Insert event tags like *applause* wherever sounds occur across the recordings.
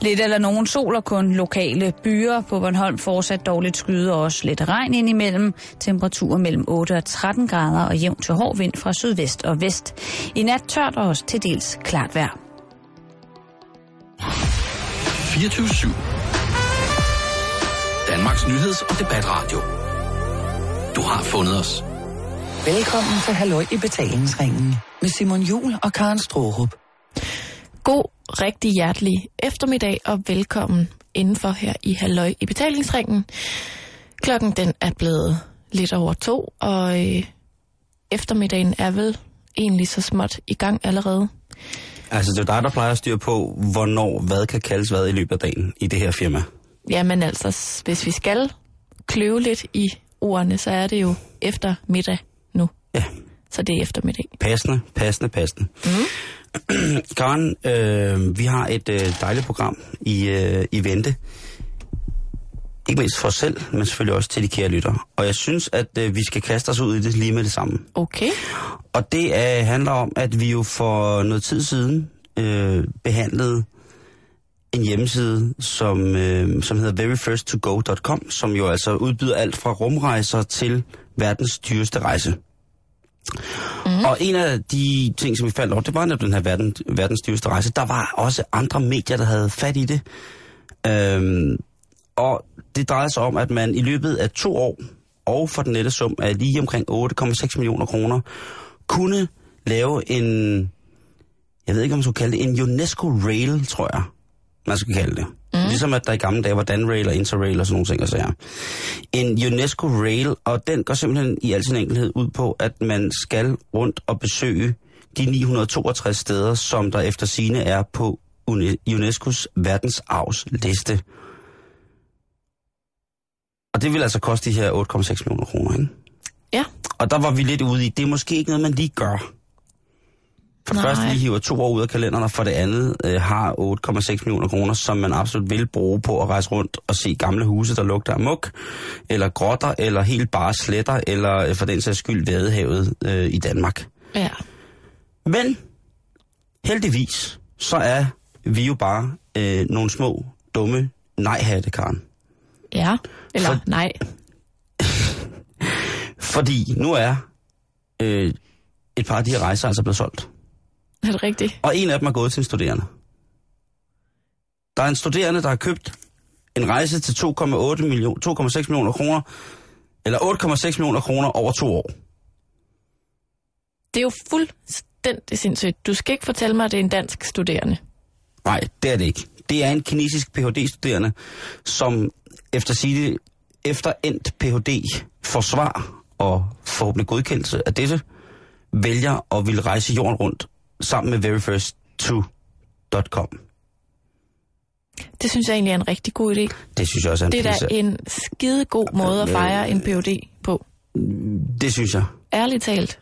Lidt eller nogen sol og kun lokale byer på Bornholm fortsat dårligt skyde og også lidt regn indimellem. Temperaturer mellem 8 og 13 grader og jævn til hård vind fra sydvest og vest. I nat tørt og også til dels klart vejr. 24 Danmarks nyheds- og debatradio. Du har fundet os. Velkommen til Halløj i betalingsringen med Simon Jul og Karen Strohrup. God, rigtig hjertelig eftermiddag og velkommen indenfor her i Halløj i betalingsringen. Klokken den er blevet lidt over to, og øh, eftermiddagen er vel egentlig så småt i gang allerede. Altså, det er dig, der plejer at styre på, hvornår hvad kan kaldes hvad i løbet af dagen i det her firma. Jamen altså, hvis vi skal kløve lidt i ordene, så er det jo efter middag nu. Ja, Så det er eftermiddag. passende, passende, passende. Mm. *clears throat* Karen, øh, vi har et øh, dejligt program i, øh, i vente. Ikke mindst for os selv, men selvfølgelig også til de kære lyttere. Og jeg synes, at øh, vi skal kaste os ud i det lige med det samme. Okay. Og det øh, handler om, at vi jo for noget tid siden øh, behandlede en hjemmeside, som, øh, som hedder veryfirsttogo.com, som jo altså udbyder alt fra rumrejser til verdens dyreste rejse. Mm. Og en af de ting, som vi faldt over, det var netop den her verden, verdens dyreste rejse. Der var også andre medier, der havde fat i det. Øhm, og det drejede sig om, at man i løbet af to år, og for den nette sum af lige omkring 8,6 millioner kroner, kunne lave en, jeg ved ikke, om man skulle kalde det, en UNESCO Rail, tror jeg, man skulle kalde det. Mm. Ligesom at der i gamle dage var Danrail og Interrail og sådan nogle ting og sager. En UNESCO Rail, og den går simpelthen i al sin enkelhed ud på, at man skal rundt og besøge de 962 steder, som der efter sine er på UNESCO's verdensarvsliste. Og det vil altså koste de her 8,6 millioner kroner, ikke? Ja. Og der var vi lidt ude i, det er måske ikke noget, man lige gør. For det Nej. første lige hiver to år ud af kalenderen, og for det andet øh, har 8,6 millioner kroner, som man absolut vil bruge på at rejse rundt og se gamle huse, der lugter af muk, eller grotter, eller helt bare sletter, eller øh, for den sags skyld Vadehavet øh, i Danmark. Ja. Men heldigvis, så er vi jo bare øh, nogle små, dumme nej-hatte, Karen. Ja. Eller For- nej. *laughs* Fordi nu er øh, et par af de her rejser altså blevet solgt. Er det rigtigt? Og en af dem er gået til en studerende. Der er en studerende, der har købt en rejse til 2,8 million, 2,6 millioner kroner, eller 8,6 millioner kroner over to år. Det er jo fuldstændig sindssygt. Du skal ikke fortælle mig, at det er en dansk studerende. Nej, det er det ikke. Det er en kinesisk Ph.D.-studerende, som efter sige efter endt Ph.D. forsvar og forhåbentlig godkendelse af dette, vælger at ville rejse jorden rundt sammen med veryfirst2.com. Det synes jeg egentlig er en rigtig god idé. Det synes jeg også er en Det er da en skide god måde at fejre en PhD på. Det synes jeg. Ærligt talt.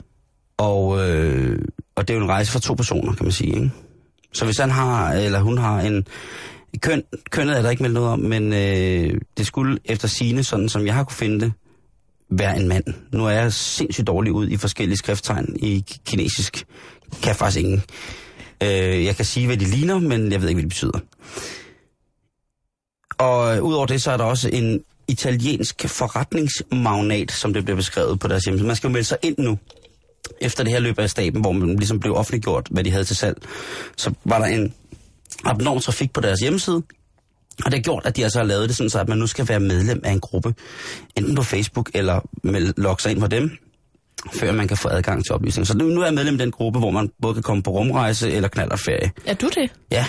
Og, øh, og det er jo en rejse for to personer, kan man sige. Ikke? Så hvis han har, eller hun har en... Køn, kønnet er der ikke meldt noget om, men øh, det skulle efter sine, sådan som jeg har kunne finde det, være en mand. Nu er jeg sindssygt dårlig ud i forskellige skrifttegn i kinesisk. Kan jeg faktisk ingen. Øh, jeg kan sige, hvad de ligner, men jeg ved ikke, hvad de betyder. Og øh, udover det, så er der også en italiensk forretningsmagnat, som det bliver beskrevet på deres hjemmeside. Man skal jo melde sig ind nu efter det her løb af staben, hvor man ligesom blev offentliggjort, hvad de havde til salg, så var der en abnorm trafik på deres hjemmeside, og det har gjort, at de altså har lavet det sådan, så at man nu skal være medlem af en gruppe, enten på Facebook eller logge sig ind på dem, før man kan få adgang til oplysninger. Så nu, er jeg medlem af den gruppe, hvor man både kan komme på rumrejse eller knallerferie. Er du det? Ja.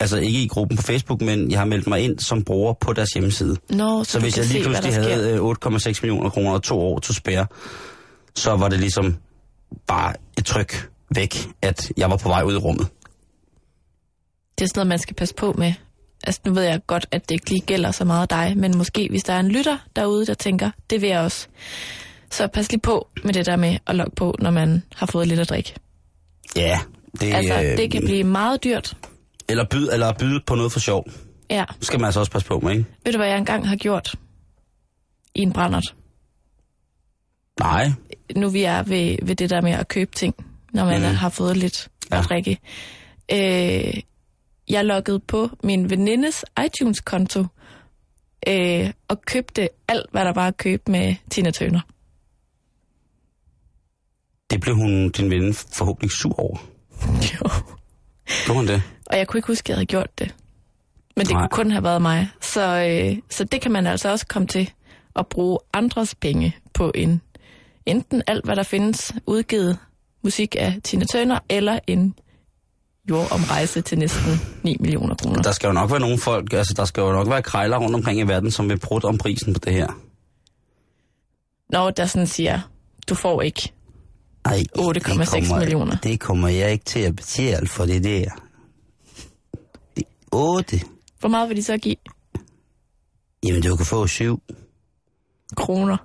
Altså ikke i gruppen på Facebook, men jeg har meldt mig ind som bruger på deres hjemmeside. Nå, så, Så hvis jeg lige se, pludselig havde øh, 8,6 millioner kroner og to år til spære, så var det ligesom bare et tryk væk, at jeg var på vej ud i rummet. Det er sådan noget, man skal passe på med. Altså, nu ved jeg godt, at det ikke lige gælder så meget dig, men måske hvis der er en lytter derude, der tænker, det vil jeg også. Så pas lige på med det der med at logge på, når man har fået lidt at drikke. Ja, det, Altså, øh, det kan blive meget dyrt. Eller byde, eller byde på noget for sjov. Ja, Det skal man altså også passe på med, ikke? ved du, hvad jeg engang har gjort? I en brændert. Nej. Nu vi er ved, ved det der med at købe ting, når man mm. har fået lidt ja. at drikke. Øh, jeg loggede på min venindes iTunes-konto øh, og købte alt, hvad der var at købe med Tina Turner. Det blev hun, din ven, forhåbentlig sur over. Jo. Gjorde hun det? Og jeg kunne ikke huske, at jeg havde gjort det. Men det Nej. kunne kun have været mig. Så, øh, så det kan man altså også komme til at bruge andres penge på en enten alt, hvad der findes udgivet musik af Tina Turner, eller en jordomrejse til næsten 9 millioner kroner. Der skal jo nok være nogle folk, altså der skal jo nok være krejler rundt omkring i verden, som vil prutte om prisen på det her. Når der sådan siger, du får ikke. Ej, 8,6 det kommer- millioner. Det kommer jeg ikke til at betale for det der. Det- 8? Hvor meget vil de så give? Jamen, du kan få 7. Kroner.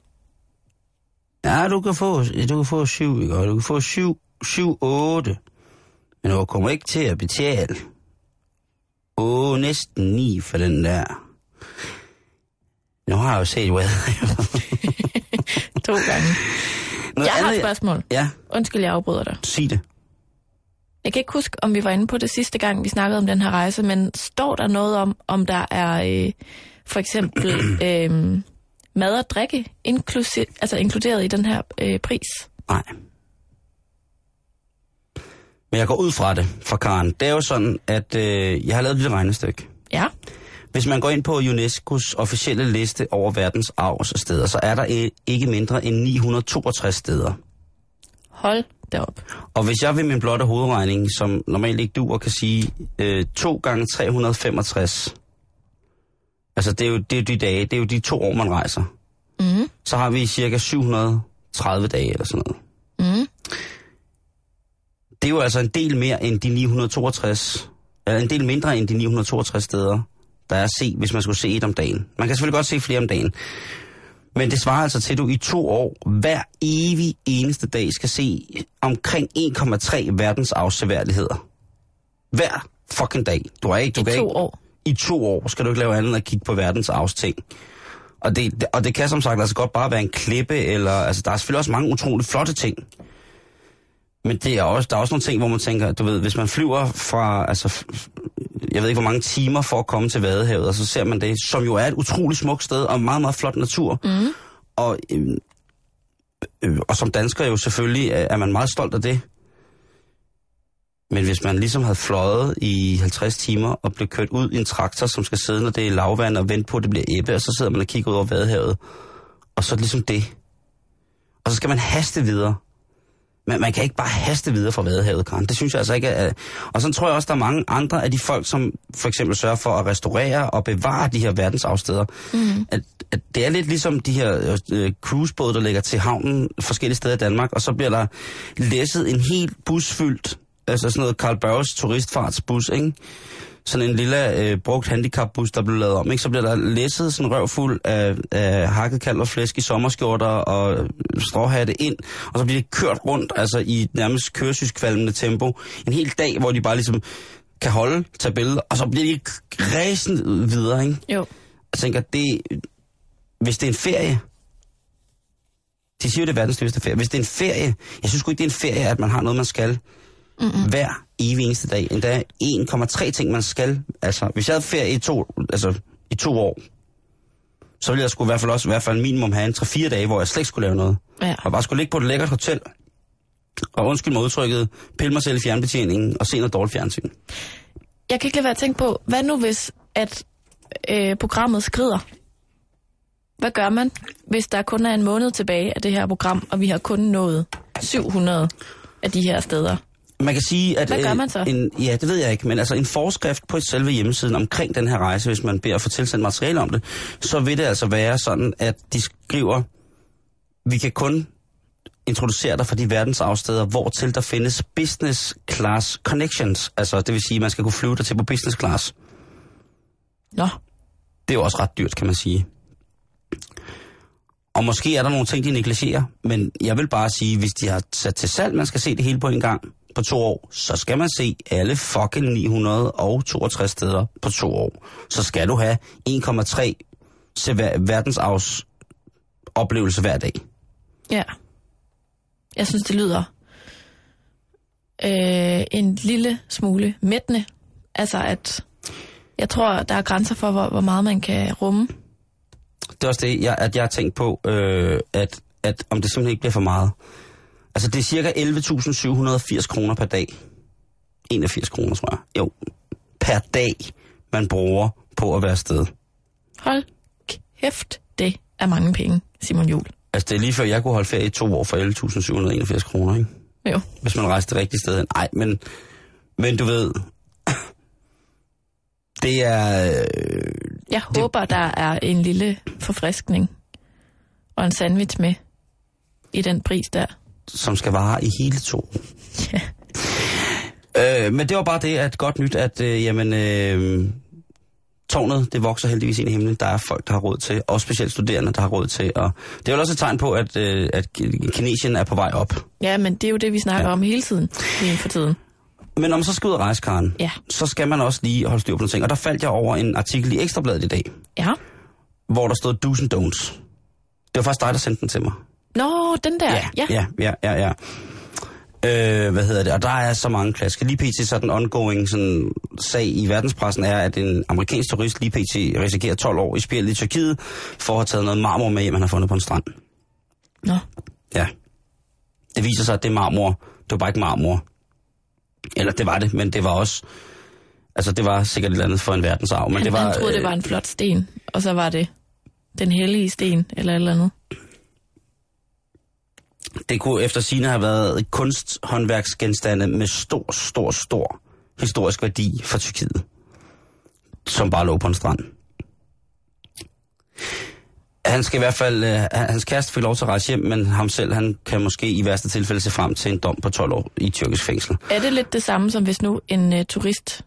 Ja, du kan få, du kan få 7, ikke? Du kan få 7, 7, 8. Men du kommer ikke til at betale. Åh, næsten 9 for den der. Nu har jeg jo set weather. *laughs* To gange. Noget Jeg har et andet- spørgsmål. Ja, Undskyld, jeg afbryder dig. sig det. Jeg kan ikke huske, om vi var inde på det sidste gang, vi snakkede om den her rejse, men står der noget om, om der er øh, for eksempel *clears throat* øh, mad og drikke inklusi- altså inkluderet i den her øh, pris? Nej. Men jeg går ud fra det, fra Karen. Det er jo sådan, at øh, jeg har lavet et lille regnestykke. Ja. Hvis man går ind på UNESCO's officielle liste over verdens arvssteder, så er der ikke mindre end 962 steder. Hold derop. Og hvis jeg ved min blotte hovedregning, som normalt ikke duer, kan sige øh, 2 gange 365, altså det er, jo, det er jo de dage, det er jo de to år, man rejser, Mm. så har vi cirka 730 dage eller sådan noget. Mm. Det er jo altså en del mere end de 962, eller en del mindre end de 962 steder, der er at se, hvis man skulle se et om dagen. Man kan selvfølgelig godt se flere om dagen. Men det svarer altså til, at du i to år hver evig eneste dag skal se omkring 1,3 verdens afseværdigheder. Hver fucking dag. Du er ikke, du I kan to ikke, år. I to år skal du ikke lave andet end at kigge på verdens afsting. Og det, og det kan som sagt altså godt bare være en klippe, eller altså der er selvfølgelig også mange utroligt flotte ting. Men det er også, der er også nogle ting, hvor man tænker, du ved, hvis man flyver fra, altså, jeg ved ikke hvor mange timer for at komme til Vadehavet, og så ser man det, som jo er et utroligt smukt sted, og meget, meget flot natur. Mm. Og, øh, øh, og som dansker jo selvfølgelig er er man meget stolt af det. Men hvis man ligesom havde fløjet i 50 timer og blev kørt ud i en traktor, som skal sidde, når det er lavvand, og vente på, at det bliver ebbe, og så sidder man og kigger ud over Vadehavet, og så er det ligesom det. Og så skal man haste videre. Men man kan ikke bare haste videre fra Vadehavet, Karen. Det synes jeg altså ikke er... Og så tror jeg også, der er mange andre af de folk, som for eksempel sørger for at restaurere og bevare de her verdensafsteder. Mm. At, at det er lidt ligesom de her øh, cruisebåde, der ligger til havnen forskellige steder i Danmark, og så bliver der læsset en helt bus fyldt, altså sådan noget Carl Børges turistfartsbus, ikke? Sådan en lille øh, brugt handicapbus, der blev lavet om, ikke? så bliver der læsset sådan en røv fuld af, af hakket kalv og flæsk i sommerskjorter og stråhatte ind, og så bliver det kørt rundt altså i nærmest køresyskvalmende tempo. En hel dag, hvor de bare ligesom kan holde, tage billeder, og så bliver de ræsen videre. Ikke? Jo. Jeg tænker, det, hvis det er en ferie, de siger jo, det er verdens dyreste ferie. Hvis det er en ferie, jeg synes ikke, det er en ferie, at man har noget, man skal Mm-mm. hver evig eneste dag. Endda 1,3 ting, man skal. Altså, hvis jeg havde ferie i to, altså, i to år, så ville jeg sgu i hvert fald også i hvert fald minimum have en 3-4 dage, hvor jeg slet ikke skulle lave noget. Ja. Og bare skulle ligge på et lækkert hotel, og undskyld mig udtrykket, pille mig selv i fjernbetjeningen og se noget dårligt fjernsyn. Jeg kan ikke lade være at tænke på, hvad nu hvis, at øh, programmet skrider? Hvad gør man, hvis der kun er en måned tilbage af det her program, og vi har kun nået 700 af de her steder? Man kan sige, at... Hvad gør øh, man så? En, ja, det ved jeg ikke, men altså en forskrift på selve hjemmesiden omkring den her rejse, hvis man beder at få tilsendt materiale om det, så vil det altså være sådan, at de skriver, vi kan kun introducere dig for de verdensafsteder, hvor til der findes business class connections. Altså, det vil sige, at man skal kunne flyve der til på business class. Nå, Det er jo også ret dyrt, kan man sige. Og måske er der nogle ting, de negligerer, men jeg vil bare sige, hvis de har sat til salg, man skal se det hele på en gang på to år, så skal man se alle fucking 962 steder på to år. Så skal du have 1,3 se ver- verdensarvs oplevelse hver dag. ja. Jeg synes, det lyder øh, en lille smule mættende Altså, at jeg tror, der er grænser for, hvor, hvor meget man kan rumme. Det er også det, jeg, at jeg har tænkt på, øh, at, at om det simpelthen ikke bliver for meget. Altså, det er cirka 11.780 kroner per dag. 81 kroner, tror jeg. Jo, per dag, man bruger på at være afsted. Hold kæft, det er mange penge, Simon Jul. Altså, det er lige før, jeg kunne holde ferie i to år for 11.781 kroner, ikke? Jo. Hvis man rejste det rigtige sted hen. Nej, men, men du ved, det er... Øh, Jeg det... håber, der er en lille forfriskning og en sandwich med i den pris der. Som skal vare i hele to. Ja. Øh, men det var bare det, at godt nyt, at øh, jamen, øh, tårnet, det vokser heldigvis ind i himlen. Der er folk, der har råd til, og specielt studerende, der har råd til. Og det er jo også et tegn på, at, øh, at Kinesien er på vej op. ja, men det er jo det, vi snakker ja. om hele tiden lige for tiden. Men når man så skal ud og rejse, Karen, Ja. så skal man også lige holde styr på nogle ting. Og der faldt jeg over en artikel i Ekstrabladet i dag, Ja. hvor der stod do's and don'ts. Det var faktisk dig, der sendte den til mig. Nå, den der. Ja. ja, ja, ja. ja. Øh, hvad hedder det? Og der er så mange klasker. Lige pt. så den ongoing sådan, sag i verdenspressen er, at en amerikansk turist lige pt. risikerer 12 år i spil i Tyrkiet for at have taget noget marmor med hjem, han har fundet på en strand. Nå. Ja. Det viser sig, at det er marmor. Det var bare ikke marmor. Eller det var det, men det var også... Altså, det var sikkert et eller andet for en verdensarv. Men Han, det var, han troede, det øh, var en flot sten, og så var det den hellige sten, eller et eller andet. Det kunne efter sine have været kunsthåndværksgenstande med stor, stor, stor historisk værdi for Tyrkiet. Som bare lå på en strand. Han skal i hvert fald, øh, hans kæreste fik lov til at rejse hjem, men ham selv, han kan måske i værste tilfælde se frem til en dom på 12 år i tyrkisk fængsel. Er det lidt det samme, som hvis nu en øh, turist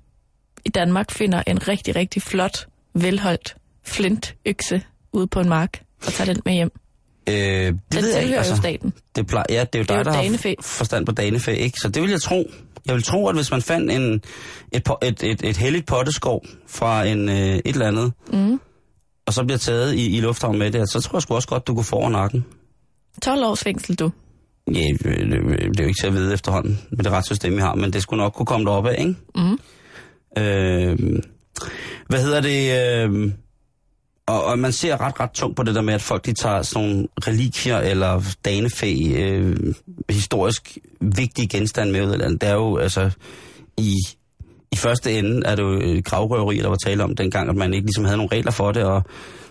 i Danmark finder en rigtig, rigtig flot, velholdt flintøkse ude på en mark og tager den med hjem? Øh, det Den ved jeg ikke, tilhører jo altså. staten. Det plejer, ja, det er jo er dig, jo der har danefæ. forstand på danefæ, ikke? Så det vil jeg tro. Jeg vil tro, at hvis man fandt en, et, et, et, et helligt potteskov fra en, øh, et eller andet, Mm. og så bliver taget i, i lufthavn med det, så tror jeg sgu også godt, du kunne få over nakken. 12 års fængsel, du. Ja, det, det, det er jo ikke til at vide efterhånden med det retssystem, vi har, men det skulle nok kunne komme derop af, ikke? Mm. Øh, hvad hedder det? Øh, og, og man ser ret, ret tungt på det der med, at folk de tager sådan nogle relikvier eller danefæ, øh, historisk vigtige genstande med ud af landet. Det er jo altså i, i første ende er det jo øh, gravrøveri, der var tale om dengang, at man ikke ligesom havde nogle regler for det, og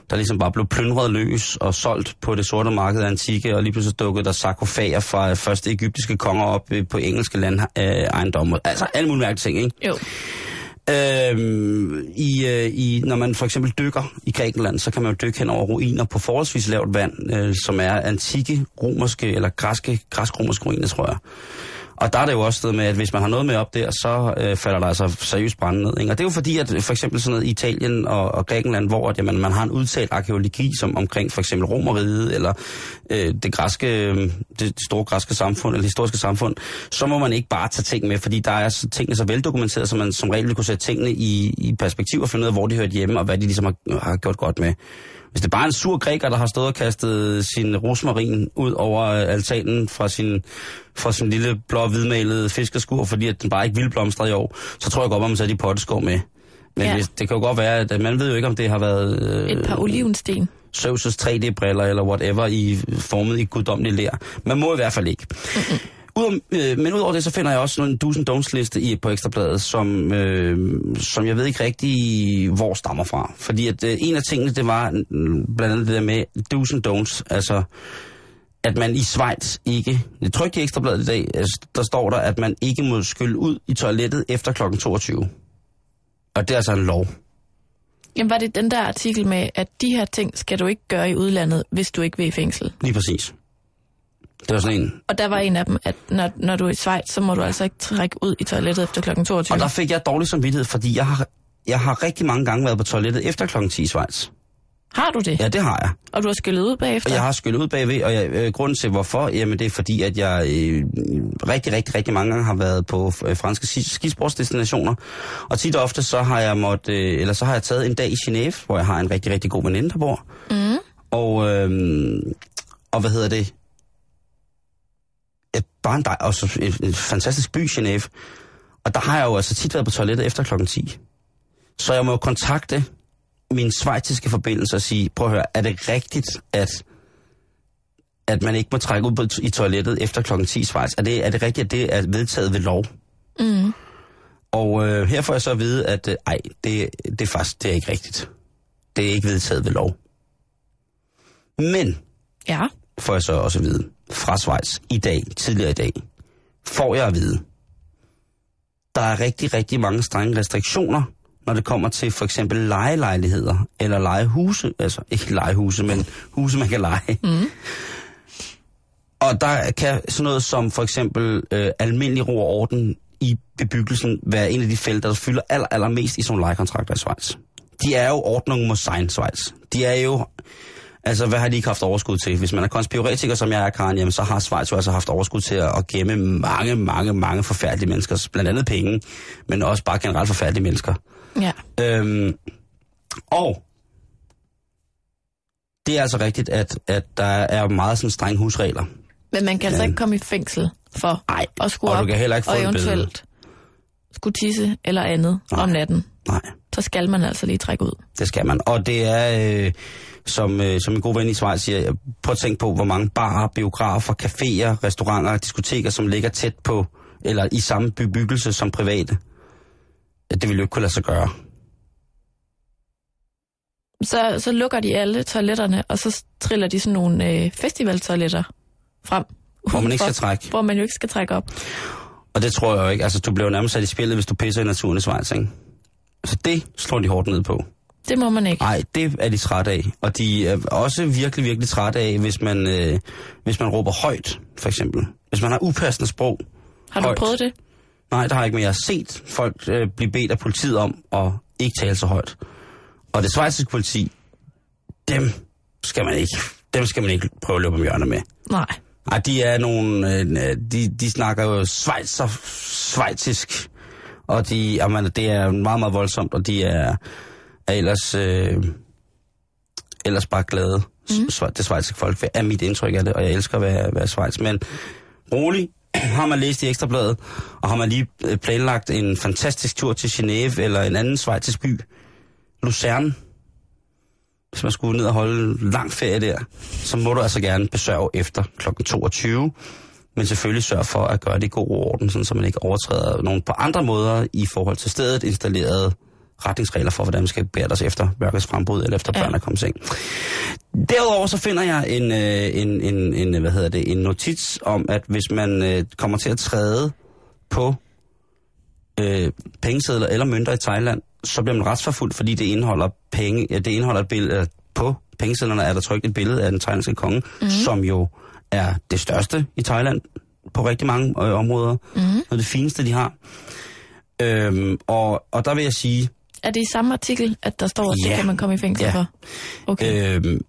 der ligesom bare blev plyndret løs og solgt på det sorte marked af antikke, og lige pludselig dukkede der sarkofager fra øh, første egyptiske konger op øh, på engelske land, øh, ejendomme. Altså alle mulige mærkelige ting, ikke? Jo. Øhm, i, øh, i, når man for eksempel dykker i Grækenland, så kan man jo dykke hen over ruiner på forholdsvis lavt vand, øh, som er antikke romerske eller græske, græsk-romerske ruiner, tror jeg. Og der er det jo også sted med, at hvis man har noget med op der, så øh, falder der altså seriøst brand ned. Ikke? Og det er jo fordi, at for eksempel sådan noget i Italien og, og Grækenland, hvor at, jamen, man har en udtalt arkeologi som omkring for eksempel Romeriet eller øh, det, græske, øh, det store græske samfund, eller historiske samfund, så må man ikke bare tage ting med, fordi der er tingene så veldokumenteret, så man som regel vil kunne sætte tingene i, i perspektiv og finde ud af, hvor de hørte hjemme, og hvad de ligesom har, har gjort godt med. Hvis det bare er en sur græker, der har stået og kastet sin rosmarin ud over øh, altanen fra sin, fra sin lille blå hvidmalede fiskerskur, fordi at den bare ikke ville blomstre i år, så tror jeg godt, at man sætter de potteskår med. Men Ja. hvis, det kan jo godt være, at man ved jo ikke, om det har været øh, Et par olivensten. Zeus' 3D-briller eller whatever i formet i guddommelig lær. Man må i hvert fald ikke. Ud, øh, men udover det, så finder jeg også en do's don'ts liste i, på Ekstrabladet, som, øh, som jeg ved ikke rigtig, hvor stammer fra. Fordi at øh, en af tingene, det var blandt andet det der med do's don'ts, altså at man i Schweiz ikke, det trykte i Ekstrabladet i dag, altså, der står der, at man ikke må skylle ud i toilettet efter kl. 22. Og det er altså en lov. Jamen var det den der artikel med, at de her ting skal du ikke gøre i udlandet, hvis du ikke vil i fængsel? Lige præcis. Det var sådan en, Og der var en af dem, at når, når du er i Schweiz, så må du altså ikke trække ud i toilettet efter kl. 22. Og der fik jeg dårlig samvittighed, fordi jeg har, jeg har rigtig mange gange været på toilettet efter kl. 10 i Schweiz. Har du det? Ja, det har jeg. Og du har skyllet ud bagefter? Og jeg har skyllet ud bagved, og jeg, øh, grunden til hvorfor, jamen det er fordi, at jeg øh, rigtig, rigtig, rigtig mange gange har været på øh, franske ski- skisportsdestinationer. Og tit og ofte så har jeg måtte, øh, eller så har jeg taget en dag i Genève, hvor jeg har en rigtig, rigtig god veninde, der bor. Mm. Og, øh, og hvad hedder det? Bare en dej, og så et, et fantastisk by, Genève. Og der har jeg jo altså tit været på toilettet efter klokken 10. Så jeg må jo kontakte min svejtiske forbindelse og sige, prøv at høre, er det rigtigt, at, at man ikke må trække ud på, i toilettet efter klokken 10 i Schweiz? Er det, er det rigtigt, at det er vedtaget ved lov? Mm. Og øh, her får jeg så at vide, at øh, ej, det, det er faktisk det er ikke rigtigt. Det er ikke vedtaget ved lov. Men, Ja. Får jeg så også at vide, fra Schweiz i dag, tidligere i dag, får jeg at vide, der er rigtig, rigtig mange strenge restriktioner, når det kommer til for eksempel lejelejligheder eller lejehuse, altså ikke lejehuse, men huse, man kan lege. Mm. Og der kan sådan noget som for eksempel øh, almindelig ro og orden i bebyggelsen være en af de felter, der fylder aller, allermest i sådan nogle lejekontrakter i Schweiz. De er jo ordnung mod sein, Schweiz. De er jo Altså, hvad har de ikke haft overskud til? Hvis man er konspiratiker, som jeg er, Karen, jamen, så har Schweiz jo altså haft overskud til at, at gemme mange, mange, mange forfærdelige mennesker. Blandt andet penge, men også bare generelt forfærdelige mennesker. Ja. Øhm, og det er altså rigtigt, at, at der er meget sådan strenge husregler. Men man kan altså Ja. ikke komme i fængsel for Nej, at skulle og du op kan heller ikke få og eventuelt skulle tisse eller andet Nej. om natten. Nej, Så skal man altså lige trække ud. det skal man. Og det er, øh, som, øh, som en god ven i Schweiz siger, prøv at tænke på, hvor mange barer, biografer, caféer, restauranter, diskoteker, som ligger tæt på, eller i samme bebyggelse som private. Det ville jo ikke kunne lade sig gøre. Så, så lukker de alle toiletterne, og så triller de sådan nogle øh, festivaltoiletter frem. Hvor man ikke skal trække. Hvor man jo ikke skal trække op. Og det tror jeg jo ikke. Altså, du bliver jo nærmest sat i spillet, hvis du pisser i naturen i Schweiz, ikke? Så det slår de hårdt ned på. Det må man ikke. Nej, det er de trætte af. Og de er også virkelig, virkelig trætte af, hvis man, øh, hvis man råber højt, for eksempel. Hvis man har upassende sprog. Har du højt. prøvet det? Nej, det har jeg ikke, men jeg har set folk øh, blive bedt af politiet om at ikke tale så højt. Og det schweiziske politi, dem skal man ikke, dem skal man ikke prøve at løbe om hjørnet med. Nej. Ej, de er nogle, øh, de, de snakker jo schweizer, schweizisk, og de, jamen, det er meget, meget voldsomt, og de er, er ellers, øh, ellers bare glade. Mm. Det schweiziske folk er mit indtryk af det, og jeg elsker at være, være Schweiz. Men rolig, *clears throat* har man læst i Ekstrabladet, og har man lige øh, planlagt en fantastisk tur til Genève eller en anden schweizisk by, Lucerne, hvis man skulle ned og holde lang ferie der, så må du altså gerne besøge efter kl. 22. Men selvfølgelig sørg for at gøre det i god orden, sådan, så man ikke overtræder nogen på andre måder i forhold til stedet installerede retningsregler for, hvordan man skal bære sig efter mørkets frembrud eller efter Ja. børn er kommet seng. Derudover så finder jeg en, øh, en, en, en, hvad hedder det, en notits om, at hvis man øh, kommer til at træde på øh, pengesedler eller mønter i Thailand, så bliver man retsforfulgt, fordi det indeholder penge, ja, det indeholder et billede, øh, på pengesedlerne er der trykt et billede af den thailandske konge, mm. som jo er det største i Thailand på rigtig mange øh, områder. Mm. Noget af det fineste, de har. Øhm, og, og der vil jeg sige, Er det i samme artikel, at der står, at Ja. det kan man komme i fængsel Ja. for? Okay. øhm,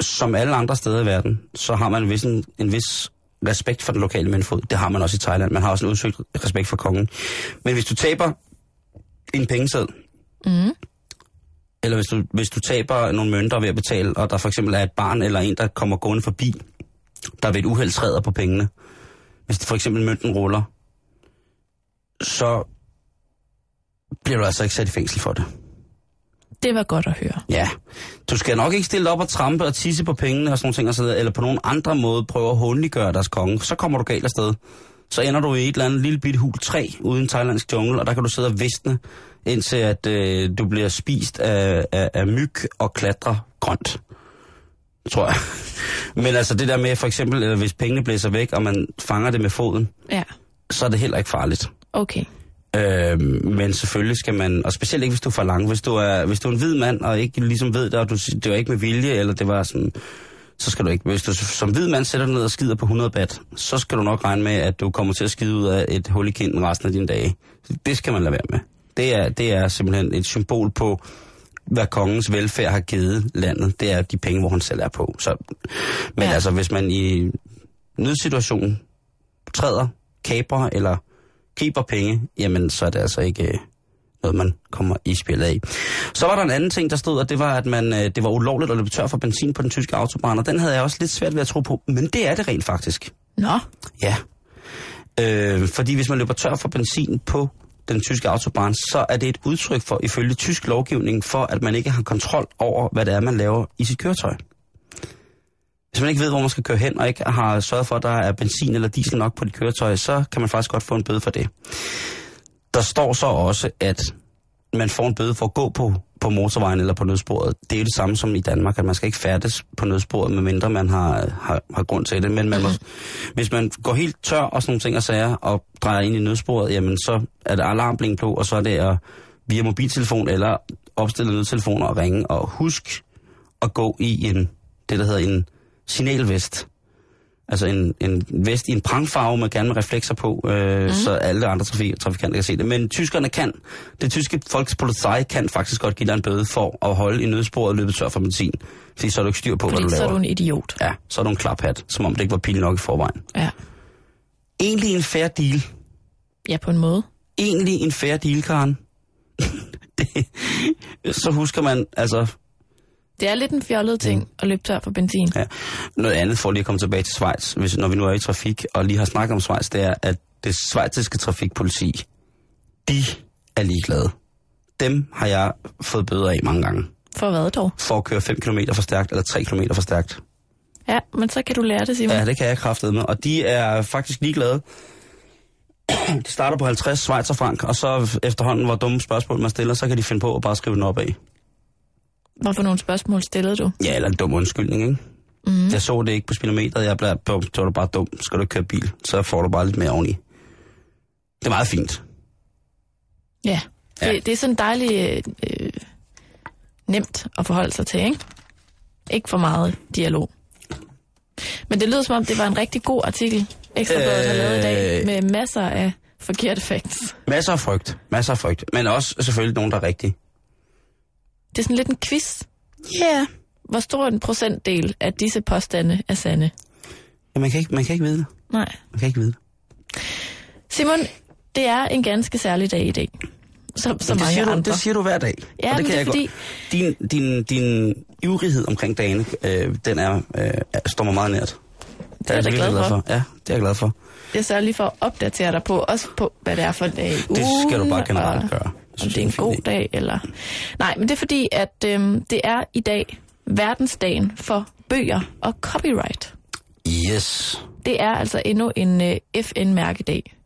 som alle andre steder i verden, så har man en vis, en, en vis respekt for den lokale mændfod. Det har man også i Thailand. Man har også en udsøgt respekt for kongen. Men hvis du taber en pengeseddel, Mm. eller hvis du, hvis du taber nogle mønter ved at betale, og der for eksempel er et barn eller en, der kommer gående forbi, der ved et uheld træder på pengene, hvis for eksempel mønten ruller, så bliver du altså ikke sat i fængsel for det. Det var godt at høre. Ja, du skal nok ikke stille op og trampe og tisse på pengene og sådan nogle ting, og eller på nogen andre måde prøve at håndliggøre deres konge. Så kommer du galt afsted. Så ender du i et eller andet lille bitte hul træ ude i en thailandsk jungle, og der kan du sidde og visne, indtil at øh, du bliver spist af, af, af myg og klatre grønt. Tror jeg. *laughs* Men altså det der med for eksempel, eller hvis pengene blæser væk, og man fanger det med foden, Ja, så er det heller ikke farligt. okay. Øh, men selvfølgelig skal man, og specielt ikke hvis du er for lang, hvis du er, hvis du er en hvid mand, og ikke ligesom ved det, og du, det var ikke med vilje, eller det var sådan, så skal du ikke, hvis du som hvid mand sætter dig ned og skider på 100 bat, så skal du nok regne med, at du kommer til at skide ud af et hul i kinden resten af dine dage. Det skal man lade være med. Det er, det er simpelthen et symbol på, hvad kongens velfærd har givet landet. Det er de penge, hvor han selv er på. Så, men Ja. altså, hvis man i nødsituation træder, kaper eller griber penge, jamen så er det altså ikke øh, noget, man kommer i spillet af. Så var der en anden ting, der stod, at det var, at man, øh, det var ulovligt at løbe tør for benzin på den tyske autobahn, og den havde jeg også lidt svært ved at tro på, men det er det rent faktisk. Nå, Ja. Øh, fordi hvis man løber tør for benzin på den tyske autobahn, så er det et udtryk for, ifølge tysk lovgivning, for at man ikke har kontrol over, hvad det er, man laver i sit køretøj. Hvis man ikke ved, hvor man skal køre hen, og ikke har sørget for, at der er benzin eller diesel nok på dit køretøj, så kan man faktisk godt få en bøde for det. Der står så også, at man får en bøde for at gå på, på motorvejen eller på nødsporet. Det er jo det samme som i Danmark, at man skal ikke færdes på nødsporet, medmindre man har, har, har grund til det. Men man må, *laughs* hvis man går helt tør og sådan nogle ting og sager, og drejer ind i nødsporet, jamen så er det alarmbling på, og så er det at via mobiltelefon eller opstille nødtelefoner og ringe. Og husk at gå i en, det der hedder en signalvest. Altså en, en vest i en prangfarve med gerne med reflekser på, øh, mm. så alle andre trafik, trafikanter kan se det. Men tyskerne kan, det tyske Volkspolizei kan faktisk godt give dig en bøde for at holde i nødsporet og løbe tør for benzin. Fordi så er du ikke styr på, Fordi hvad du så laver. er du en idiot. Ja, så er du en klaphat, som om det ikke var pil nok i forvejen. Ja. Egentlig en fair deal. ja, på en måde. Egentlig en fair deal, Karen. *laughs* det, så husker man, altså, Det er lidt en fjollet ting at løbe tør for benzin. Ja. Noget andet for lige at komme tilbage til Schweiz, hvis, når vi nu er i trafik, og lige har snakket om Schweiz, det er, at det schweiziske trafikpoliti, de er ligeglade. Dem har jeg fået bøder af mange gange. For hvad dog? For at køre 5 km for stærkt, eller 3 km for stærkt. Ja, men så kan du lære det, Simon. Ja, det kan jeg kraftet med. Og de er faktisk ligeglade. De starter på 50 Schweizerfrank, og så efterhånden, hvor dumme spørgsmål man stiller, så kan de finde på at bare skrive den op af. Hvorfor nogle spørgsmål stillede du? Ja, eller en dum undskyldning, ikke? Mm. Jeg så det ikke på speedometeret, jeg blev, så var du bare dum. Skal du køre bil, så får du bare lidt mere oveni. Det er meget fint. Ja, det, Ja. det er sådan dejligt øh, nemt at forholde sig til, ikke? Ikke for meget dialog. Men det lyder som om, det var en rigtig god artikel, Ekstrabladet har lavet i dag, Øh. med masser af forkerte facts. Masser af frygt, masser af frygt. Men også selvfølgelig nogen, der er rigtige. Det er sådan lidt en quiz. Ja. Yeah. Hvor stor en procentdel af disse påstande er sande? Ja, man kan, ikke, man kan ikke vide det. Nej. Man kan ikke vide det. Simon, det er en ganske særlig dag i dag. Som, som det, mange siger du, andre. det siger du hver dag. Ja, og det kan det er jeg fordi- godt. Din, din, din ivrighed omkring dagene, øh, den er, øh, står mig meget nært. Det jeg da virkelig glad for. Ja, det er jeg glad for. Jeg sørger lige for at opdatere dig på, også på, hvad det er for en dag Det skal du bare generelt og gøre. Om det er en god dag, eller... Nej, men det er fordi, at øhm, det er i dag verdensdagen for bøger og copyright. Yes. Det er altså endnu en øh, FN-mærkedag.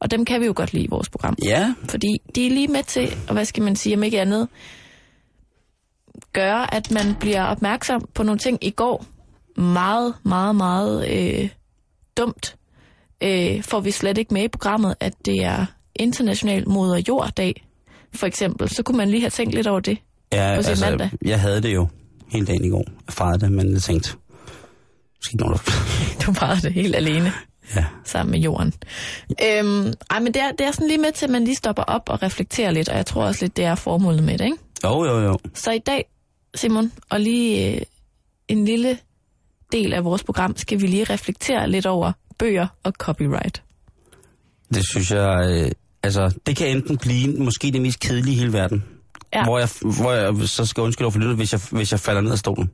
Og dem kan vi jo godt lide i vores program. Ja, Fordi de er lige med til, og hvad skal man sige, om ikke andet, gøre, at man bliver opmærksom på nogle ting i går. Meget, meget, meget øh, dumt. Øh, får vi slet ikke med i programmet, at det er international moder jord-dag, for eksempel. Så kunne man lige have tænkt lidt over det. ja På sin altså, mandag. jeg havde det jo hele dagen i går. Jeg fejrede det, men jeg tænkte, måske ikke nogen, der... *laughs* Du var det helt alene ja. sammen med jorden. Øhm, ej, men det er, det er sådan lige med til, at man lige stopper op og reflekterer lidt, og jeg tror også lidt, det er formålet med det, ikke? Jo, jo, jo. Så i dag, Simon, og lige øh, en lille del af vores program, skal vi lige reflektere lidt over bøger og copyright. Det synes jeg, øh, altså, det kan enten blive måske det mest kedelige i hele verden. Ja. Hvor, jeg, hvor jeg så skal undskylde over for lyttet, hvis jeg, hvis jeg falder ned af stolen.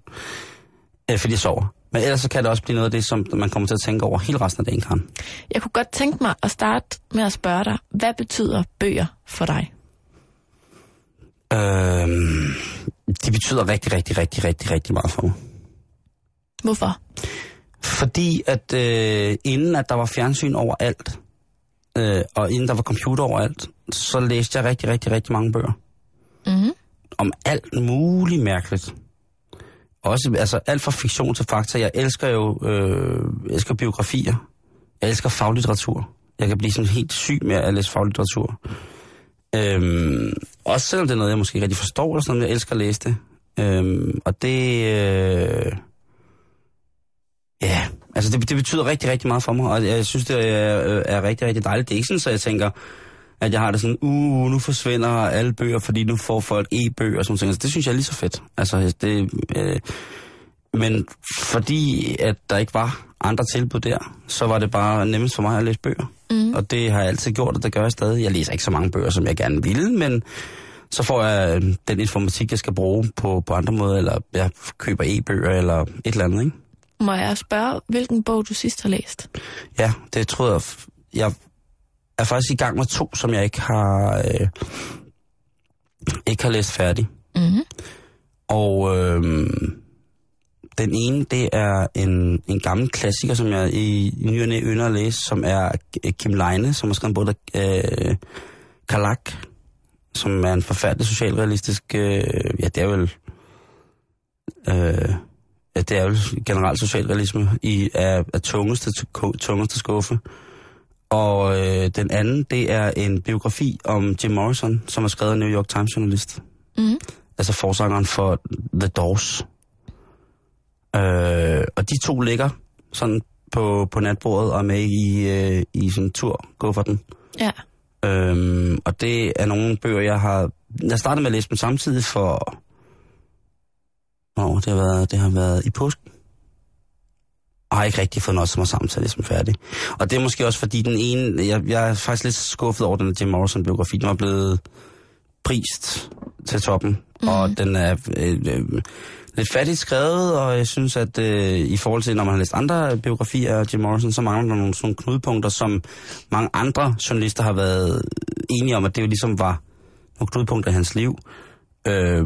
Øh, fordi jeg sover. Men ellers så kan det også blive noget af det, som man kommer til at tænke over hele resten af dagen, Karen. Jeg kunne godt tænke mig at starte med at spørge dig, hvad betyder bøger for dig? Øhm, det betyder rigtig, rigtig, rigtig, rigtig, rigtig meget for mig. Hvorfor? Fordi at øh, inden at der var fjernsyn overalt, øh, og inden der var computer overalt, så læste jeg rigtig, rigtig, rigtig mange bøger. Mm-hmm. Om alt muligt mærkeligt. Også altså, alt fra fiktion til fakta. Jeg elsker jo øh, elsker biografier. Jeg elsker faglitteratur. Jeg kan blive sådan helt syg med at læse faglitteratur. Øhm, også selvom det er noget, jeg måske ikke rigtig forstår, eller sådan jeg elsker at læse det. Øhm, og det... Øh, Ja, altså det, det betyder rigtig, rigtig meget for mig, og jeg synes, det er, øh, er rigtig, rigtig dejligt. Det er ikke sådan, så jeg tænker, at jeg har det sådan, uh, nu forsvinder alle bøger, fordi nu får folk e-bøger og sådan noget. Altså, det synes jeg er lige så fedt. Altså, det, øh, men fordi at der ikke var andre tilbud der, så var det bare nemmest for mig at læse bøger. Mm. Og det har jeg altid gjort, og det gør jeg stadig. Jeg læser ikke så mange bøger, som jeg gerne ville, men så får jeg øh, den informatik, jeg skal bruge på, på andre måder, eller jeg køber e-bøger, eller et eller andet, ikke? Må jeg spørge, hvilken bog du sidst har læst? Ja, det tror jeg... jeg er faktisk i gang med to, som jeg ikke har, øh, ikke har læst færdig. Mm-hmm. Og øh, den ene, det er en, en gammel klassiker, som jeg i, i ny og næ ynder at læse, som er Kim Leine, som har skrevet både øh, Kalak, som er en forfærdelig socialrealistisk... Øh, ja, det er vel... Øh, det er vel generelt socialrealisme i, af, af tungeste, tungeste skuffe. Og øh, den anden, det er en biografi om Jim Morrison, som er skrevet af New York Times journalist. Mm. Altså forsangeren for The Doors. Øh, og de to ligger sådan på, på natbordet og er med i, øh, i sådan en tur, gå for den. Ja. Øhm, og det er nogle bøger, jeg har... Jeg startede med at læse dem samtidig for... Hvornår? Det har været, det har været i påsk. Og har ikke rigtig fået noget som er sammen til at læse dem færdig. Og det er måske også fordi den ene... Jeg, jeg er faktisk lidt skuffet over den Jim Morrison-biografi. Den var blevet prist til toppen. Mm. Og den er øh, øh, lidt fattigt skrevet, og jeg synes, at øh, i forhold til, når man har læst andre biografier af Jim Morrison, så mangler der nogle sådan knudepunkter, som mange andre journalister har været enige om, at det jo ligesom var nogle knudepunkter i hans liv. Øh,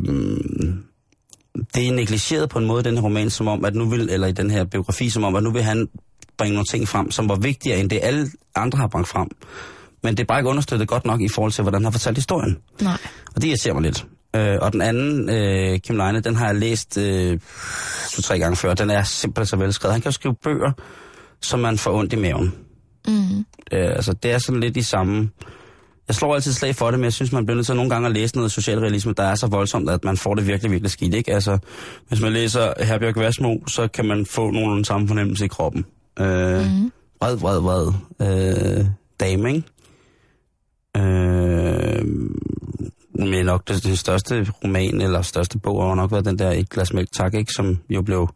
det er negligeret på en måde den her roman, som om, at nu vil, eller i den her biografi, som om, at nu vil han bringe nogle ting frem, som var vigtigere end det alle andre har bragt frem. Men det er bare ikke understøttet godt nok i forhold til, hvordan han har fortalt historien. Nej. Og det irriterer mig lidt. Øh, og den anden, øh, Kim Leine, den har jeg læst øh, to-tre gange før. Den er simpelthen så velskrevet. Han kan jo skrive bøger, som man får ondt i maven. Mm. Øh, altså, det er sådan lidt i samme... Jeg slår altid slag for det, men jeg synes, man bliver nødt til nogle gange at læse noget socialrealisme, der er så voldsomt, at man får det virkelig, virkelig skidt. Ikke? Altså, hvis man læser Herbjørg Værsmo, så kan man få nogen samme fornemmelse i kroppen. Øh, Mm. Vred, vred, vred. Øh, dame, ikke? Øh, men nok det, det største roman, eller største bog, har nok været den der Et glas mælk, tak, ikke? Som jo blev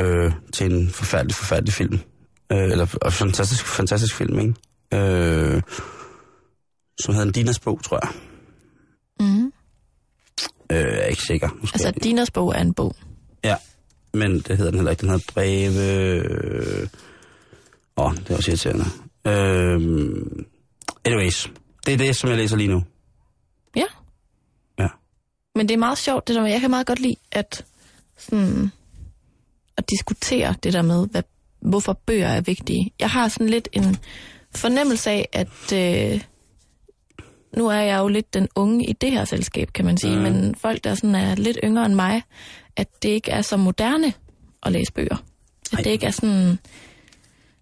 øh, til en forfærdelig, forfærdelig film. Øh, eller og fantastisk, fantastisk film, ikke? Øh, som hedder en Dinas bog, tror jeg. Mm. Øh, jeg er ikke sikker. Måske. Altså, Dinas bog er en bog. Ja, men det hedder den heller ikke. Den hedder Breve... Åh, oh, det er også irriterende. Øh, anyways, det er det, som jeg læser lige nu. Ja. Ja. Men det er meget sjovt, det der med, jeg kan meget godt lide at, sådan, at diskutere det der med, hvad, hvorfor bøger er vigtige. Jeg har sådan lidt en fornemmelse af, at øh, nu er jeg jo lidt den unge i det her selskab, kan man sige, mm. men folk, der sådan er lidt yngre end mig, at det ikke er så moderne at læse bøger. At Ej. det ikke er sådan,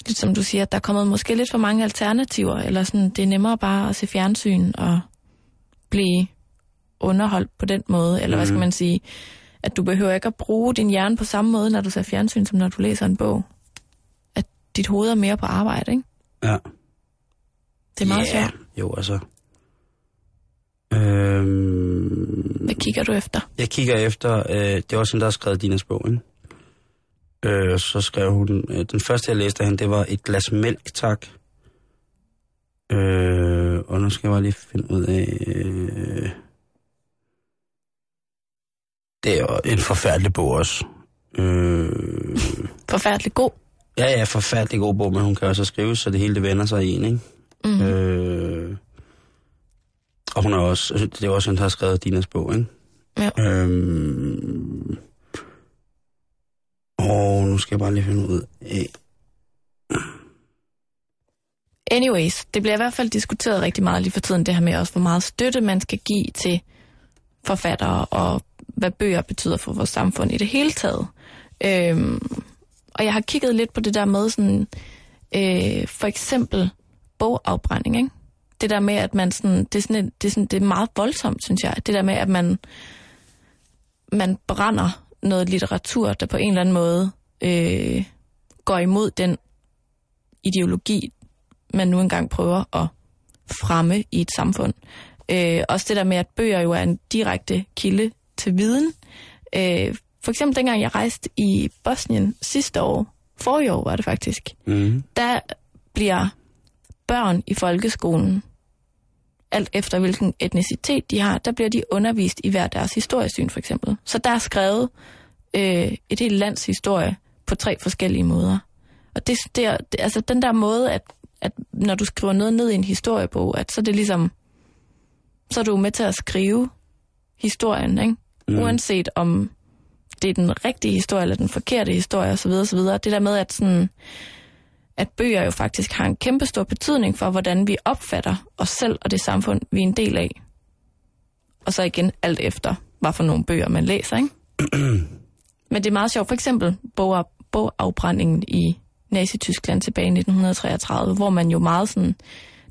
lidt som du siger, at der er kommet måske lidt for mange alternativer, eller sådan, det er nemmere bare at se fjernsyn og blive underholdt på den måde, eller mm. hvad skal man sige, at du behøver ikke at bruge din hjerne på samme måde, når du ser fjernsyn, som når du læser en bog. At dit hoved er mere på arbejde, ikke? Ja. Det er meget Ja, sjovt. Jo, altså. Øhm, Hvad kigger du efter? jeg kigger efter, øh, det var sådan, der har skrevet Dinas bog, ikke? Øh, så skrev hun, øh, den første jeg læste af hende, det var et glas mælk, tak. Øh, og nu skal jeg bare lige finde ud af... Øh, det er jo en forfærdelig bog også. Øh, Forfærdelig god. ja, ja, forfærdelig god bog, men hun kan også skrive, så det hele det vender sig i en, ikke? Mm. Øh, og hun er også, det er også hende, der har skrevet Dinas bog, ikke? Ja. Øhm, og nu skal jeg bare lige finde ud af... Anyways, det bliver i hvert fald diskuteret rigtig meget lige for tiden, det her med også, hvor meget støtte man skal give til forfattere, og hvad bøger betyder for vores samfund i det hele taget. Øhm, og jeg har kigget lidt på det der med sådan, øh, for eksempel bogafbrænding, ikke? Det der med, at man sådan, det er, sådan, et, det, er sådan, det er meget voldsomt, synes jeg. Det der med, at man, man brænder noget litteratur, der på en eller anden måde øh, går imod den ideologi, man nu engang prøver at fremme i et samfund. Øh, også det der med, at bøger jo er en direkte kilde til viden. Øh, for eksempel dengang jeg rejste i Bosnien sidste år, forrige år var det faktisk, Mm. der bliver børn i folkeskolen, alt efter hvilken etnicitet de har, der bliver de undervist i hver deres historiesyn for eksempel. Så der er skrevet øh, et helt lands historie på tre forskellige måder. Og det, det, er, det, altså den der måde, at at når du skriver noget ned i en historiebog, at så er det ligesom, så er du med til at skrive historien, ikke? Mm. Uanset om det er den rigtige historie eller den forkerte historie osv. osv. Det der med, at, sådan, at bøger jo faktisk har en kæmpe stor betydning for, hvordan vi opfatter os selv og det samfund, vi er en del af. Og så igen alt efter, hvad for nogle bøger man læser, ikke? *clears throat* Men det er meget sjovt. For eksempel bog, bogafbrændingen i Nazi-Tyskland tilbage i 1933, hvor man jo meget sådan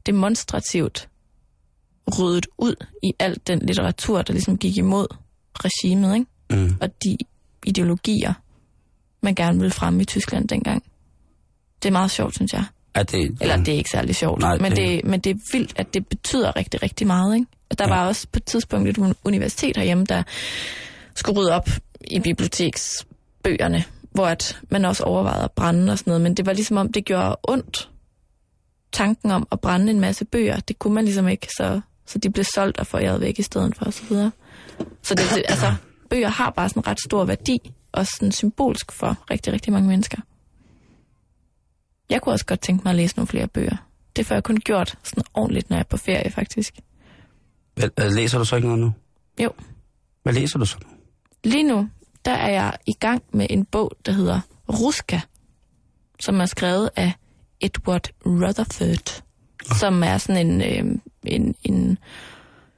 demonstrativt ryddet ud i alt den litteratur, der ligesom gik imod regimet, ikke? Mm. og de ideologier, man gerne ville fremme i Tyskland dengang. Det er meget sjovt, synes jeg. Er det, Eller det er ikke særlig sjovt, Nej, men, det- men det er vildt, at det betyder rigtig, rigtig meget. Ikke? At der Ja. var også på et tidspunkt et un- universitet herhjemme, der skulle rydde op i biblioteksbøgerne, hvor at man også overvejede at brænde og sådan noget, men det var ligesom om, det gjorde ondt. Tanken om at brænde en masse bøger, det kunne man ligesom ikke, så, så de blev solgt og foræret væk i stedet for osv. Så, så det, det, altså, bøger har bare sådan en ret stor værdi, og sådan symbolsk for rigtig, rigtig mange mennesker. Jeg kunne også godt tænke mig at læse nogle flere bøger. Det får jeg kun gjort sådan ordentligt, når jeg er på ferie, faktisk. Øh, Læser du så ikke noget nu? Jo. Hvad læser du så nu? Lige nu, der er jeg i gang med en bog, der hedder Ruska, som er skrevet af Edward Rutherford, som er sådan en, øh, en, en,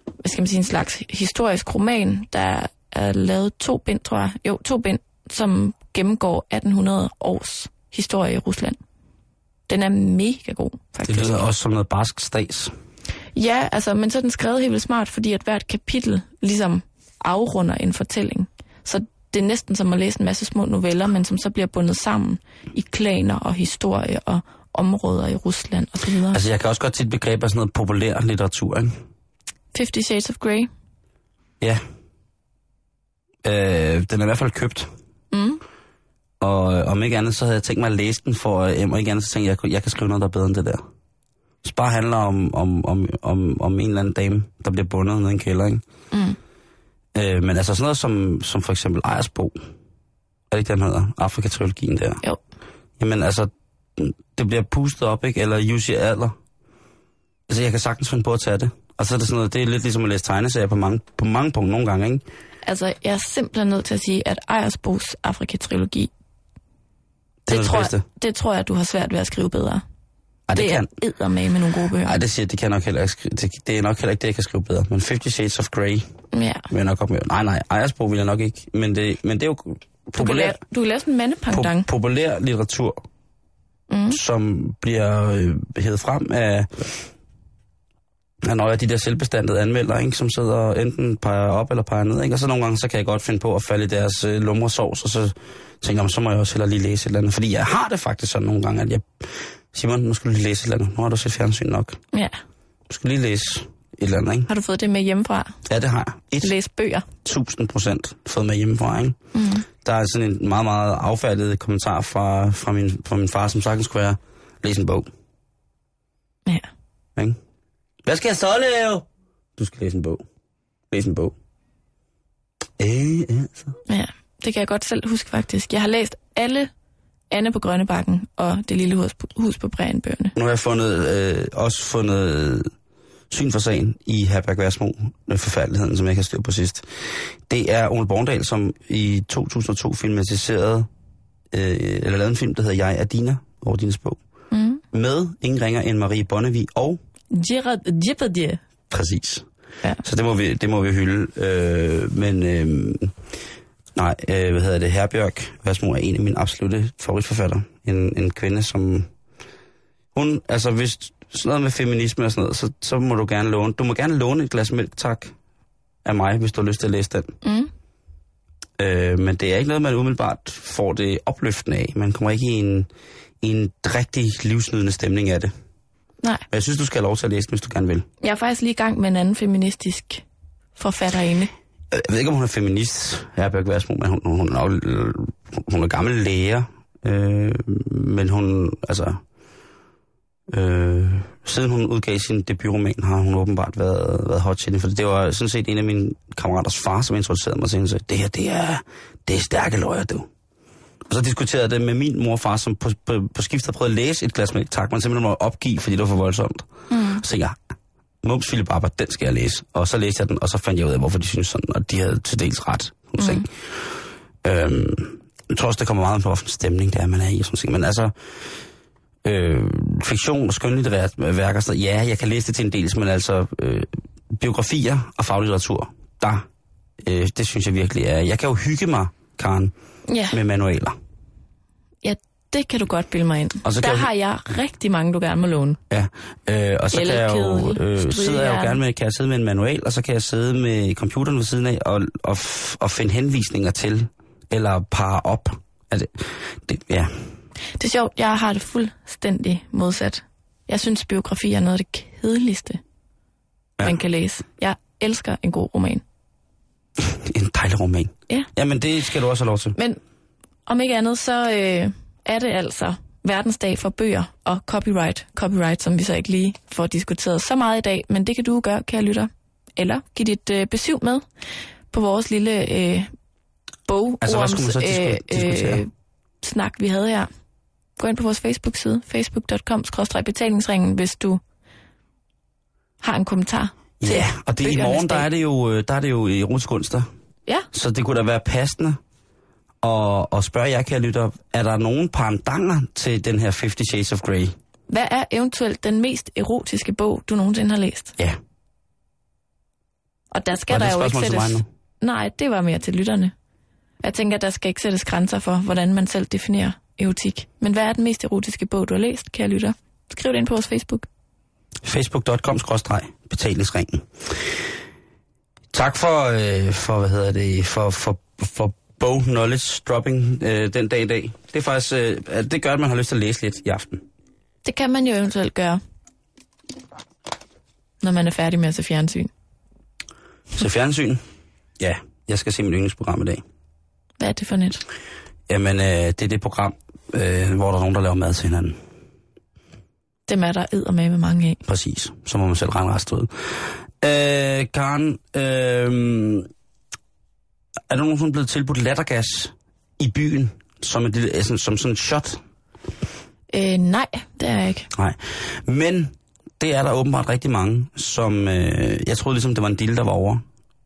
hvad skal man sige, en slags historisk roman, der er lavet to bind, tror jeg. Jo, to bind, som gennemgår 1800 års historie i Rusland. Den er mega god, Det faktisk. lyder også som noget barsk stats. Ja, altså, men så er den skrevet helt vildt smart, fordi at hvert kapitel ligesom afrunder en fortælling. Så det er næsten som at læse en masse små noveller, men som så bliver bundet sammen i klaner og historie og områder i Rusland osv. Altså, Altså, jeg kan også godt til et begreb af sådan noget populær litteratur, ikke? Fifty Shades of Grey. Ja. Øh, den er i hvert fald købt. Mm. Og øh, om ikke andet, så havde jeg tænkt mig at læse den, for øh, om ikke andet, så tænkte jeg, at jeg, kan skrive noget, der er bedre end det der. Så bare handler om, om, om, om, om en eller anden dame, der bliver bundet ned i en kælder, ikke? Mm. Øh, men altså sådan noget som, som for eksempel Ejersbo. Er det ikke, den hedder? Afrika-trilogien der. Jo. Jamen altså, det bliver pustet op, ikke? Eller Jussi Adler. Altså, jeg kan sagtens finde på at tage det. Og så er det sådan noget, det er lidt ligesom at læse tegneserier på mange, på mange punkter nogle gange, ikke? Altså, jeg er simpelthen nødt til at sige, at Ejersbos Afrika-trilogi, Det det, det tror jeg, det tror jeg, du har svært ved at skrive bedre. Ej, det, det kan, er eddermame med nogle gode bøger. ej, det siger det kan nok heller ikke skrive. Det, det, er nok heller ikke det, jeg kan skrive bedre. Men 50 Shades of Grey Ja. vil jeg nok godt med. Nej, nej, Ejersbo vil jeg nok ikke. Men det, men det er jo Du kan, populær, lave, du kan lave sådan en mandepangdang. po- populær litteratur, Mm. som bliver øh, hævet frem af, af nogle af de der selvbestandede anmeldere, ikke, som sidder og enten peger op eller peger ned. Ikke? Og så nogle gange, så kan jeg godt finde på at falde i deres øh, lumre sovs, og så tænker jeg, så må jeg også hellere lige læse et eller andet. Fordi jeg har det faktisk sådan nogle gange, at jeg... Simon, nu skal du lige læse et eller andet. Nu har du set fjernsyn nok. Ja. Du skal lige læse et eller andet, ikke? Har du fået det med hjemmefra? Ja, det har jeg. Læs bøger. 1000 procent fået med hjemmefra, ikke? Mm. Der er sådan en meget, meget affærdet kommentar fra, fra, min, fra min far, som sagtens skulle være, læs en bog. Ja. Ikke? Hvad skal jeg så lave? Du skal læse en bog. Læs en bog. Øh, altså. Ja, det kan jeg godt selv huske faktisk. Jeg har læst alle Anne på Grønnebakken og Det lille hus på, hus på Bræen bøgerne. Nu har jeg fundet, øh, også fundet syn for sagen i Herberg Værsmo, med forfærdeligheden, som jeg ikke har styr på sidst. Det er Ole Borndal, som i 2002 filmatiserede, øh, eller lavede en film, der hedder Jeg er Dina, over Dines bog. Mm. Med ingen ringer end Marie Bonnevie og Depardieu. Præcis. Ja. Så det må vi, det må vi hylde. Øh, men øh, nej, øh, hvad hedder det? Herbjørg Værsmo er en af mine absolute favoritforfatter. En, en kvinde, som... Hun, altså hvis sådan noget med feminisme og sådan noget, så, så må du gerne låne... Du må gerne låne et glas mælk, tak, af mig, hvis du har lyst til at læse den. Mm. Øh, men det er ikke noget, man umiddelbart får det opløftende af. Man kommer ikke i en, i en rigtig livsnydende stemning af det. Nej, Men jeg synes, du skal have lov til at læse den, hvis du gerne vil. jeg er faktisk lige i gang med en anden feministisk forfatterinde. Jeg ved ikke, om hun er feminist, Herbjørg Værsmo, men hun, hun, er, nok, hun er gammel læger. Øh, men hun, altså... Øh, siden hun udgav sin debutroman, har hun åbenbart været, været hot shit. For det var sådan set en af mine kammeraters far, som introducerede mig til hende. sagde, Det her, det er, det er stærke løjer, du. Og så diskuterede jeg det med min mor og far, som på, på, på skift havde prøvet at læse et glas mælk. Tak, man simpelthen må opgive, fordi det var for voldsomt. Mm. Så jeg, Mums Philip Abba, den skal jeg læse. Og så læste jeg den, og så fandt jeg ud af, hvorfor de synes sådan, og de havde til dels ret. Mm. Øhm, jeg tror også, det kommer meget på, hvilken stemning det er, man er i. Sådan, ting. men altså, øh, fiktion og skønlitterært værker, så ja, jeg kan læse det til en del, men altså, øh, biografier og faglitteratur, der, øh, det synes jeg virkelig er. Jeg kan jo hygge mig, Karen, Ja, med manualer. ja, det kan du godt bilde mig ind. Og så Der jeg- har jeg rigtig mange, du gerne må låne. Ja, øh, og så kan jeg jo, øh, sidder jeg jo gerne med, kan jeg sidde med en manual, og så kan jeg sidde med computeren ved siden af og, og, og finde henvisninger til, eller parre op. Altså, det, ja, Det er sjovt, jeg har det fuldstændig modsat. Jeg synes, biografi er noget af det kedeligste, ja. man kan læse. Jeg elsker en god roman. En dejlig roman. Ja. Jamen, det skal du også have lov til. Men om ikke andet, så øh, er det altså verdensdag for bøger og copyright. Copyright, som vi så ikke lige får diskuteret så meget i dag, men det kan du gøre, kære lytter. Eller giv dit øh, besøg med på vores lille øh, bog Altså, hvad skulle man så disku- diskutere? snak, vi havde her. Gå ind på vores Facebook-side, facebook.com-betalingsringen, hvis du har en kommentar. Ja, og det i morgen, der dag. er det jo, øh, der er det jo erotisk onsdag. Ja, Så det kunne da være passende at, at spørge jer, kære lytter, er der nogen pandanger til den her 50 Shades of Grey? hvad er eventuelt den mest erotiske bog, du nogensinde har læst? Ja, Og der skal det der jo ikke sættes... Nej, det var mere til lytterne. Jeg tænker, der skal ikke sættes grænser for, hvordan man selv definerer erotik. Men hvad er den mest erotiske bog, du har læst, kære lytter? Skriv det ind på vores Facebook. facebook.com-betalingsringen. Tak for, øh, for, hvad hedder det, for, for, for bog knowledge dropping øh, den dag i dag. Det er faktisk, øh, det gør, at man har lyst til at læse lidt i aften. Det kan man jo eventuelt gøre, når man er færdig med at se fjernsyn. Så fjernsyn? Ja, jeg skal se mit yndlingsprogram i dag. Hvad er det for net? Jamen, øh, det er det program, øh, hvor der er nogen, der laver mad til hinanden. Dem er der eddermame med mange af. Præcis. Så må man selv regne resten ud. Øh, Karen, øh, er du nogensinde blevet tilbudt lattergas i byen, som, et, lille- altså, som sådan en shot? Øh, nej, det er jeg ikke. Nej. Men det er der åbenbart rigtig mange, som... Øh, jeg troede ligesom, det var en deal, der var over.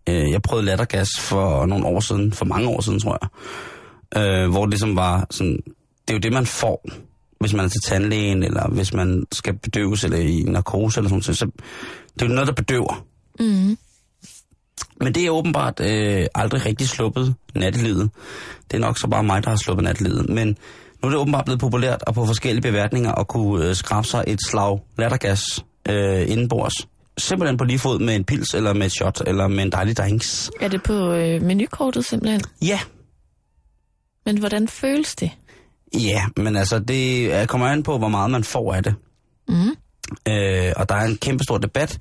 Øh, jeg prøvede lattergas for nogle år siden, for mange år siden, tror jeg. Øh, hvor det ligesom var sådan... Det er jo det, man får, hvis man er til tandlægen, eller hvis man skal bedøves, eller i narkose, eller sådan noget. Så det er jo noget, der bedøver. Mm. Men det er åbenbart øh, aldrig rigtig sluppet nattelivet. Det er nok så bare mig, der har sluppet nattelivet. Men nu er det åbenbart blevet populært og på forskellige beværtninger at kunne øh, skrabe sig et slag lattergas øh, indenbords. Simpelthen på lige fod med en pils, eller med et shot, eller med en dejlig drinks. Er det på øh, menukortet simpelthen? Ja, Men hvordan føles det? Ja, men altså det kommer an på, hvor meget man får af det. Mm. Øh, og der er en kæmpe stor debat.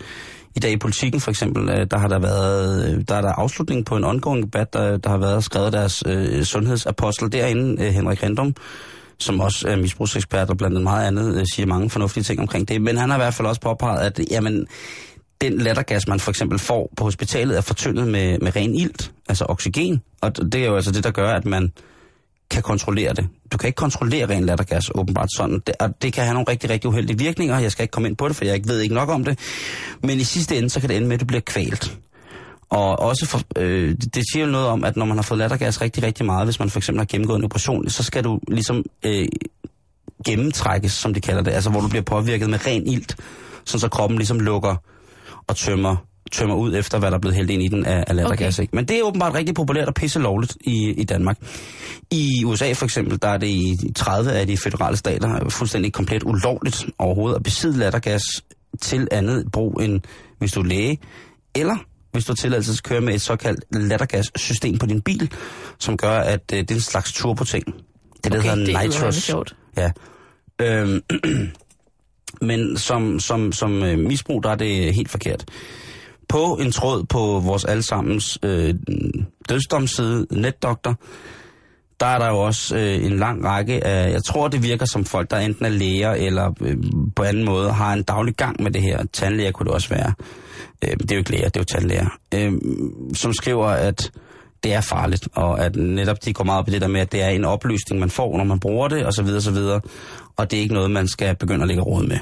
I dag i politikken for eksempel, øh, der har der været øh, der er der afslutning på en ongoing debat, der, der har været skrevet deres øh, sundhedsapostel derinde, øh, Henrik Rendum, som også er misbrugsekspert og blandt andet meget andet, øh, siger mange fornuftige ting omkring det. Men han har i hvert fald også påpeget, at jamen, den lattergas, man for eksempel får på hospitalet, er fortyndet med, med ren ilt, altså oxygen. Og det er jo altså det, der gør, at man kan kontrollere det. Du kan ikke kontrollere ren lattergas, åbenbart sådan. Det, og det kan have nogle rigtig, rigtig uheldige virkninger. Jeg skal ikke komme ind på det, for jeg ved ikke nok om det. Men i sidste ende, så kan det ende med, at du bliver kvalt. Og også for, øh, det- det siger jo noget om, at når man har fået lattergas rigtig, rigtig meget, hvis man for eksempel har gennemgået en operation, så skal du ligesom øh, gennemtrækkes, som de kalder det. Altså hvor du bliver påvirket med ren ilt, sådan så kroppen ligesom lukker og tømmer, tømmer ud efter, hvad der er blevet hældt ind i den af, af lattergas. Okay. Ikke? Men det er åbenbart rigtig populært og pisse lovligt i, i Danmark. I USA for eksempel, der er det i 30 af de federale stater fuldstændig komplet ulovligt overhovedet at besidde lattergas til andet brug end hvis du er læge, eller hvis du har tilladelse til at køre med et såkaldt lattergas-system på din bil, som gør, at øh, det er en slags turboting. Det, der Okay, hedder det er nitrous. Ja. Øhm, *clears throat* men som, som, som øh, misbrug, der er det helt forkert. På en tråd på vores allesammens øh, dødsdomsside, Netdoktor, der er der jo også øh, en lang række af, jeg tror det virker som folk, der enten er læger eller øh, på anden måde har en daglig gang med det her. Tandlæger kunne det også være. Øh, det er jo ikke læger, det er jo tandlæger. Øh, som skriver, at det er farligt, og at netop de går meget op i det der med, at det er en opløsning, man får, når man bruger det, og så videre, så videre. Og det er ikke noget, man skal begynde at lægge råd med.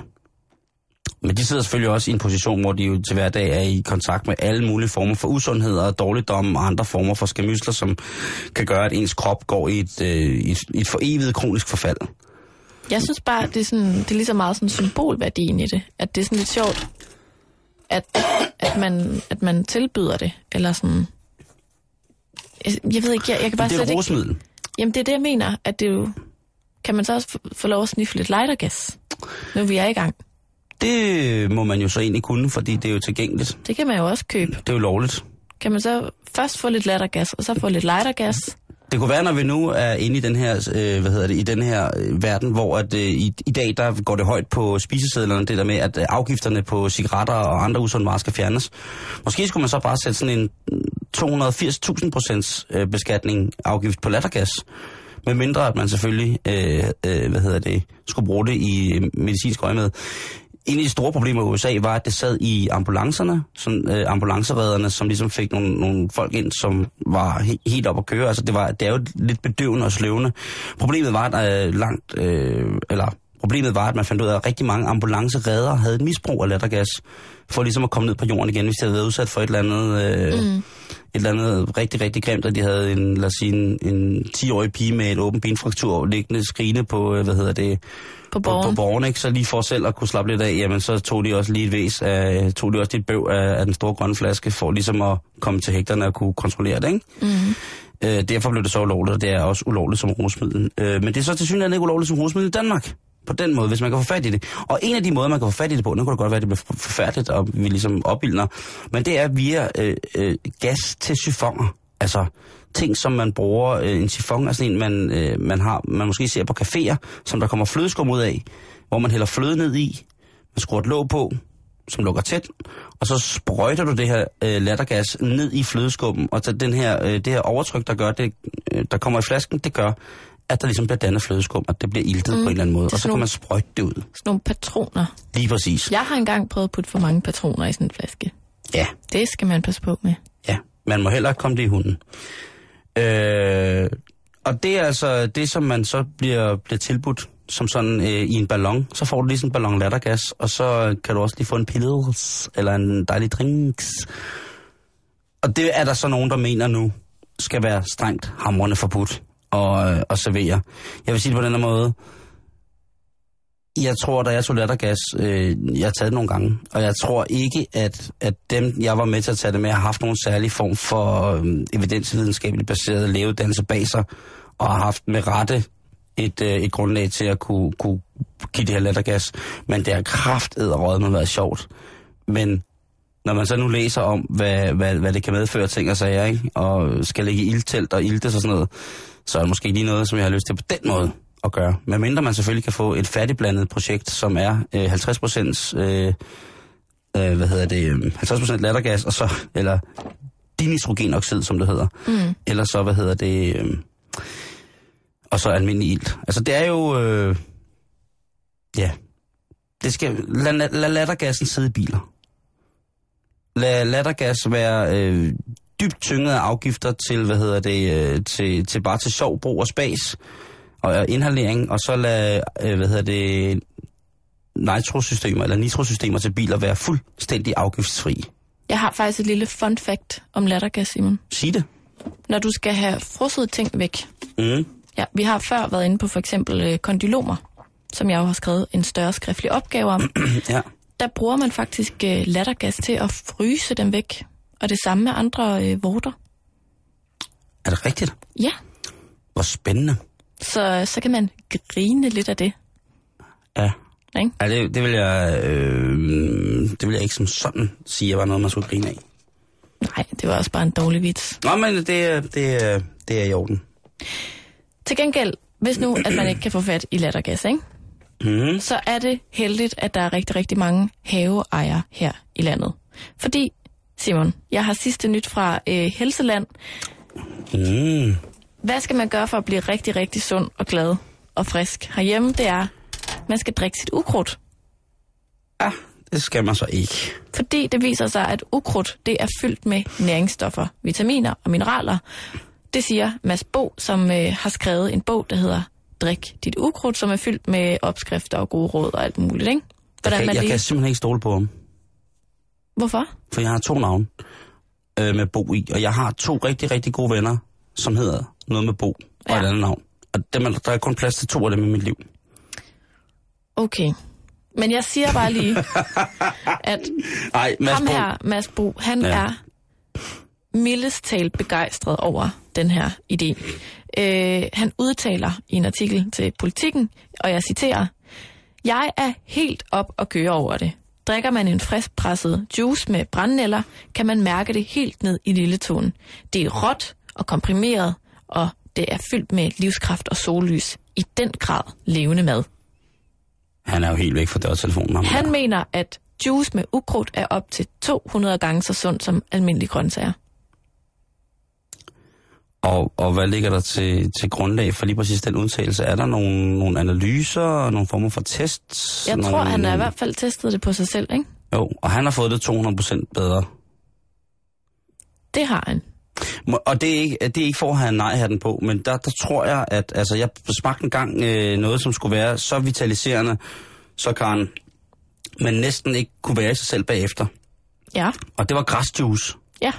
Men de sidder selvfølgelig også i en position, hvor de jo til hverdag er i kontakt med alle mulige former for usundhed og dårligdom og andre former for skamysler, som kan gøre, at ens krop går i et, øh, et, et for evigt kronisk forfald. Jeg synes bare, det er, sådan, det er lige så meget sådan symbolværdien i det. At det er sådan lidt sjovt, at, at, man, at man tilbyder det. Eller sådan... Jeg, jeg ved ikke, jeg, jeg kan bare det er slet ikke... Jamen, det er det, jeg mener. At det jo... Kan man så også få- få lov at sniffe lidt lightergas? Nu vi er i gang. Det må man jo så egentlig kunne, fordi det er jo tilgængeligt. Det kan man jo også købe. Det er jo lovligt. Kan man så først få lidt lattergas, og så få lidt lightergas? Det kunne være, når vi nu er inde i den her, øh, hvad hedder det, i den her øh, verden, hvor at, øh, i, i dag der går det højt på spisesedlerne, det der med, at øh, afgifterne på cigaretter og andre usunde varer skal fjernes. Måske skulle man så bare sætte sådan en mm, 280.000 procents øh, beskatning afgift på lattergas. Med mindre, at man selvfølgelig, øh, øh, hvad hedder det, skulle bruge det i medicinsk øje med. En af de store problemer i USA var, at det sad i ambulancerne, sådan, øh, ambulanceredderne, som ligesom fik nogle, nogle folk ind, som var he- helt op at køre. Altså det, var, det er jo lidt bedøvende og sløvende. Problemet var, at øh, langt, øh, eller problemet var, at man fandt ud af, at rigtig mange ambulanceredder havde et misbrug af lattergas, for ligesom at komme ned på jorden igen, hvis de havde været udsat for et eller andet, øh, mm. et eller andet rigtig, rigtig grimt, at de havde en, lad os sige, en, en 10-årig pige med et åben benfraktur liggende skrigende på, øh, hvad hedder det, På på, på borgen? borgen, ikke? Så lige for selv at kunne slappe lidt af, jamen så tog de også lige et væs af, tog de også dit bøv af, af den store grønne flaske, for ligesom at komme til hægterne og kunne kontrollere det, ikke? Mm. Øh, derfor blev det så ulovligt, og det er også ulovligt som rusmiddel. Øh, men det er så til synligheden ikke ulovligt som rusmiddel i Danmark. På den måde, hvis man kan få fat i det. Og en af de måder, man kan få fat i det på, nu kan det godt være, at det bliver for- forfærdeligt, og vi ligesom opildner, men det er via øh, øh, gas til sifoner. Altså ting, som man bruger. Øh, en sifon er sådan en, man, øh, man, har, man måske ser på caféer, som der kommer flødeskum ud af, hvor man hælder fløde ned i, man skruer et låg på, som lukker tæt, og så sprøjter du det her øh, lattergas ned i flødeskummen, og så den her, øh, det her overtryk, der gør det, øh, der kommer i flasken, det gør, at der ligesom bliver dannet flødeskum, at det bliver iltet mm, på en eller anden måde, og så kan man sprøjte det ud. Sådan nogle patroner. Lige præcis. Jeg har engang prøvet at putte for mange patroner i sådan en flaske. Ja, Det skal man passe på med. ja. Man må heller ikke komme det i hunden. Øh, og det er altså det, som man så bliver, bliver tilbudt som sådan øh, i en ballon. Så får du lige sådan en ballon lattergas, og så kan du også lige få en pills eller en dejlig drinks. Og det er der så nogen, der mener nu skal være strengt hamrende forbudt at, øh, at servere. Jeg vil sige det på den her måde. Jeg tror, da jeg tog lattergas, øh, jeg har taget det nogle gange, og jeg tror ikke, at, at dem, jeg var med til at tage det med, har haft nogen særlig form for øh, evidensvidenskabeligt baseret levedannelse bag sig, og har haft med rette et, øh, et grundlag til at kunne, kunne give det her lattergas. Men det har kraftet og røget med været sjovt. Men når man så nu læser om, hvad, hvad, hvad det kan medføre ting og sager, ikke? og skal ligge i ildtelt og iltes og sådan noget, så er det måske lige noget, som jeg har lyst til på den måde at gøre. Men mindre man selvfølgelig kan få et færdigblandet projekt, som er øh, 50 procent, øh, øh, hvad hedder det, øh, 50 procent lattergas, og så, eller dinitrogenoxid, som det hedder. Mm. Eller så, hvad hedder det, øh, og så almindelig ilt. Altså det er jo, øh, ja, det skal, lad, lad lattergassen sidde i biler. Lad lattergas være øh, dybt tynget af afgifter til, hvad hedder det, øh, til, til bare til sjov brug og spas og inhalering, og så lad, øh, hvad hedder det, nitrosystemer eller nitrosystemer til biler være fuldstændig afgiftsfri. Jeg har faktisk et lille fun fact om lattergas, Simon. Sig det. Når du skal have frosset ting væk. Mm. Ja, vi har før været inde på for eksempel øh, kondylomer, som jeg jo har skrevet en større skriftlig opgave om. *clears throat* Ja. Der bruger man faktisk øh, lattergas til at fryse dem væk. Og det samme med andre øh, vorter. Er det rigtigt? Ja, Hvor spændende. Så, så kan man grine lidt af det. Ja. Ikke? Ja, det, det, vil jeg, øh, det vil jeg ikke som sådan sige, var noget, man skulle grine af. Nej, det var også bare en dårlig vits. Nå, men det, er- det, det er i orden. Til gengæld, hvis nu at man ikke kan få fat i lattergas, ikke? Mm. så er det heldigt, at der er rigtig, rigtig mange haveejere her i landet. Fordi, Simon, jeg har sidste nyt fra øh, Helseland. Mm. Hvad skal man gøre for at blive rigtig, rigtig sund og glad og frisk herhjemme? Det er, man skal drikke sit ukrudt. Ja, det skal man så ikke. Fordi det viser sig, at ukrudt det er fyldt med næringsstoffer, vitaminer og mineraler. Det siger Mads Bo, som øh, har skrevet en bog, der hedder Drik dit ukrudt, som er fyldt med opskrifter og gode råd og alt muligt. Ikke? Jeg kan, man jeg lige... kan simpelthen ikke stole på ham, Hvorfor? for jeg har to navne øh, med Bo i, og jeg har to rigtig, rigtig gode venner, som hedder noget med Bo og Ja. et andet navn. Og dem er, der er kun plads til to af dem i mit liv. Okay. Men jeg siger bare lige, *laughs* at Nej, Mads ham Bo, her, Mads Bo, han Ja. er mildest talt begejstret over den her idé. Øh, han udtaler i en artikel til Politiken, og jeg citerer, Jeg er helt op og køre over det. Drikker man en friskpresset juice med brændnælder, kan man mærke det helt ned i lille tåen. Det er råt og komprimeret, og det er fyldt med livskraft og sollys. I den grad levende mad. han er jo helt væk fra dørtelefonen. Han der. mener, at juice med ukrudt er op til 200 gange så sund som almindelige grøntsager. Og, og hvad ligger der til, til grundlag for lige præcis den udtalelse? Er der nogle, nogle analyser, nogle former for tests? Jeg nogle, tror, han har i hvert fald testet det på sig selv, ikke? Jo, og han har fået det 200% bedre. Det har han. Og det er ikke, det er ikke for at have nej-hatten på, men der, der tror jeg, at altså, jeg smagte en gang øh, noget, som skulle være så vitaliserende, så kan man næsten ikke kunne være i sig selv bagefter. Ja, Og det var græsjuice. ja.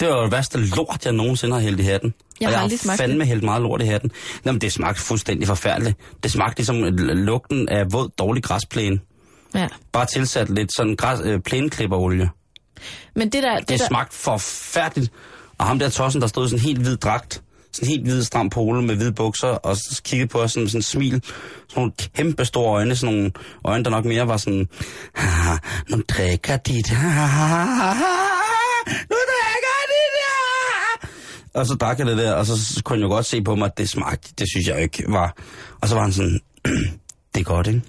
Det var det værste lort, jeg nogensinde har hældt i hatten. Jeg og har jeg aldrig smagt fandme det. hældt meget lort i hatten. Jamen, det smagte fuldstændig forfærdeligt. Det smagte ligesom lugten af våd, dårlig græsplæne. ja. Bare tilsat lidt sådan græs, øh, plæneklipperolie. Men det der... Det Det der smagte forfærdeligt. Og ham der tossen, der stod sådan en helt hvid dragt, sådan en helt hvid stram polo med hvide bukser, og så kiggede på os sådan, sådan en smil, sådan nogle kæmpe store øjne, sådan nogle øjne, der nok mere var sådan, "Haha, nu drikker de det, nu drikker de det. Og så drak jeg det der, og så kunne jeg jo godt se på mig, at det smagte, det synes jeg ikke var. Og så var han sådan, *clears throat* det er godt, ikke?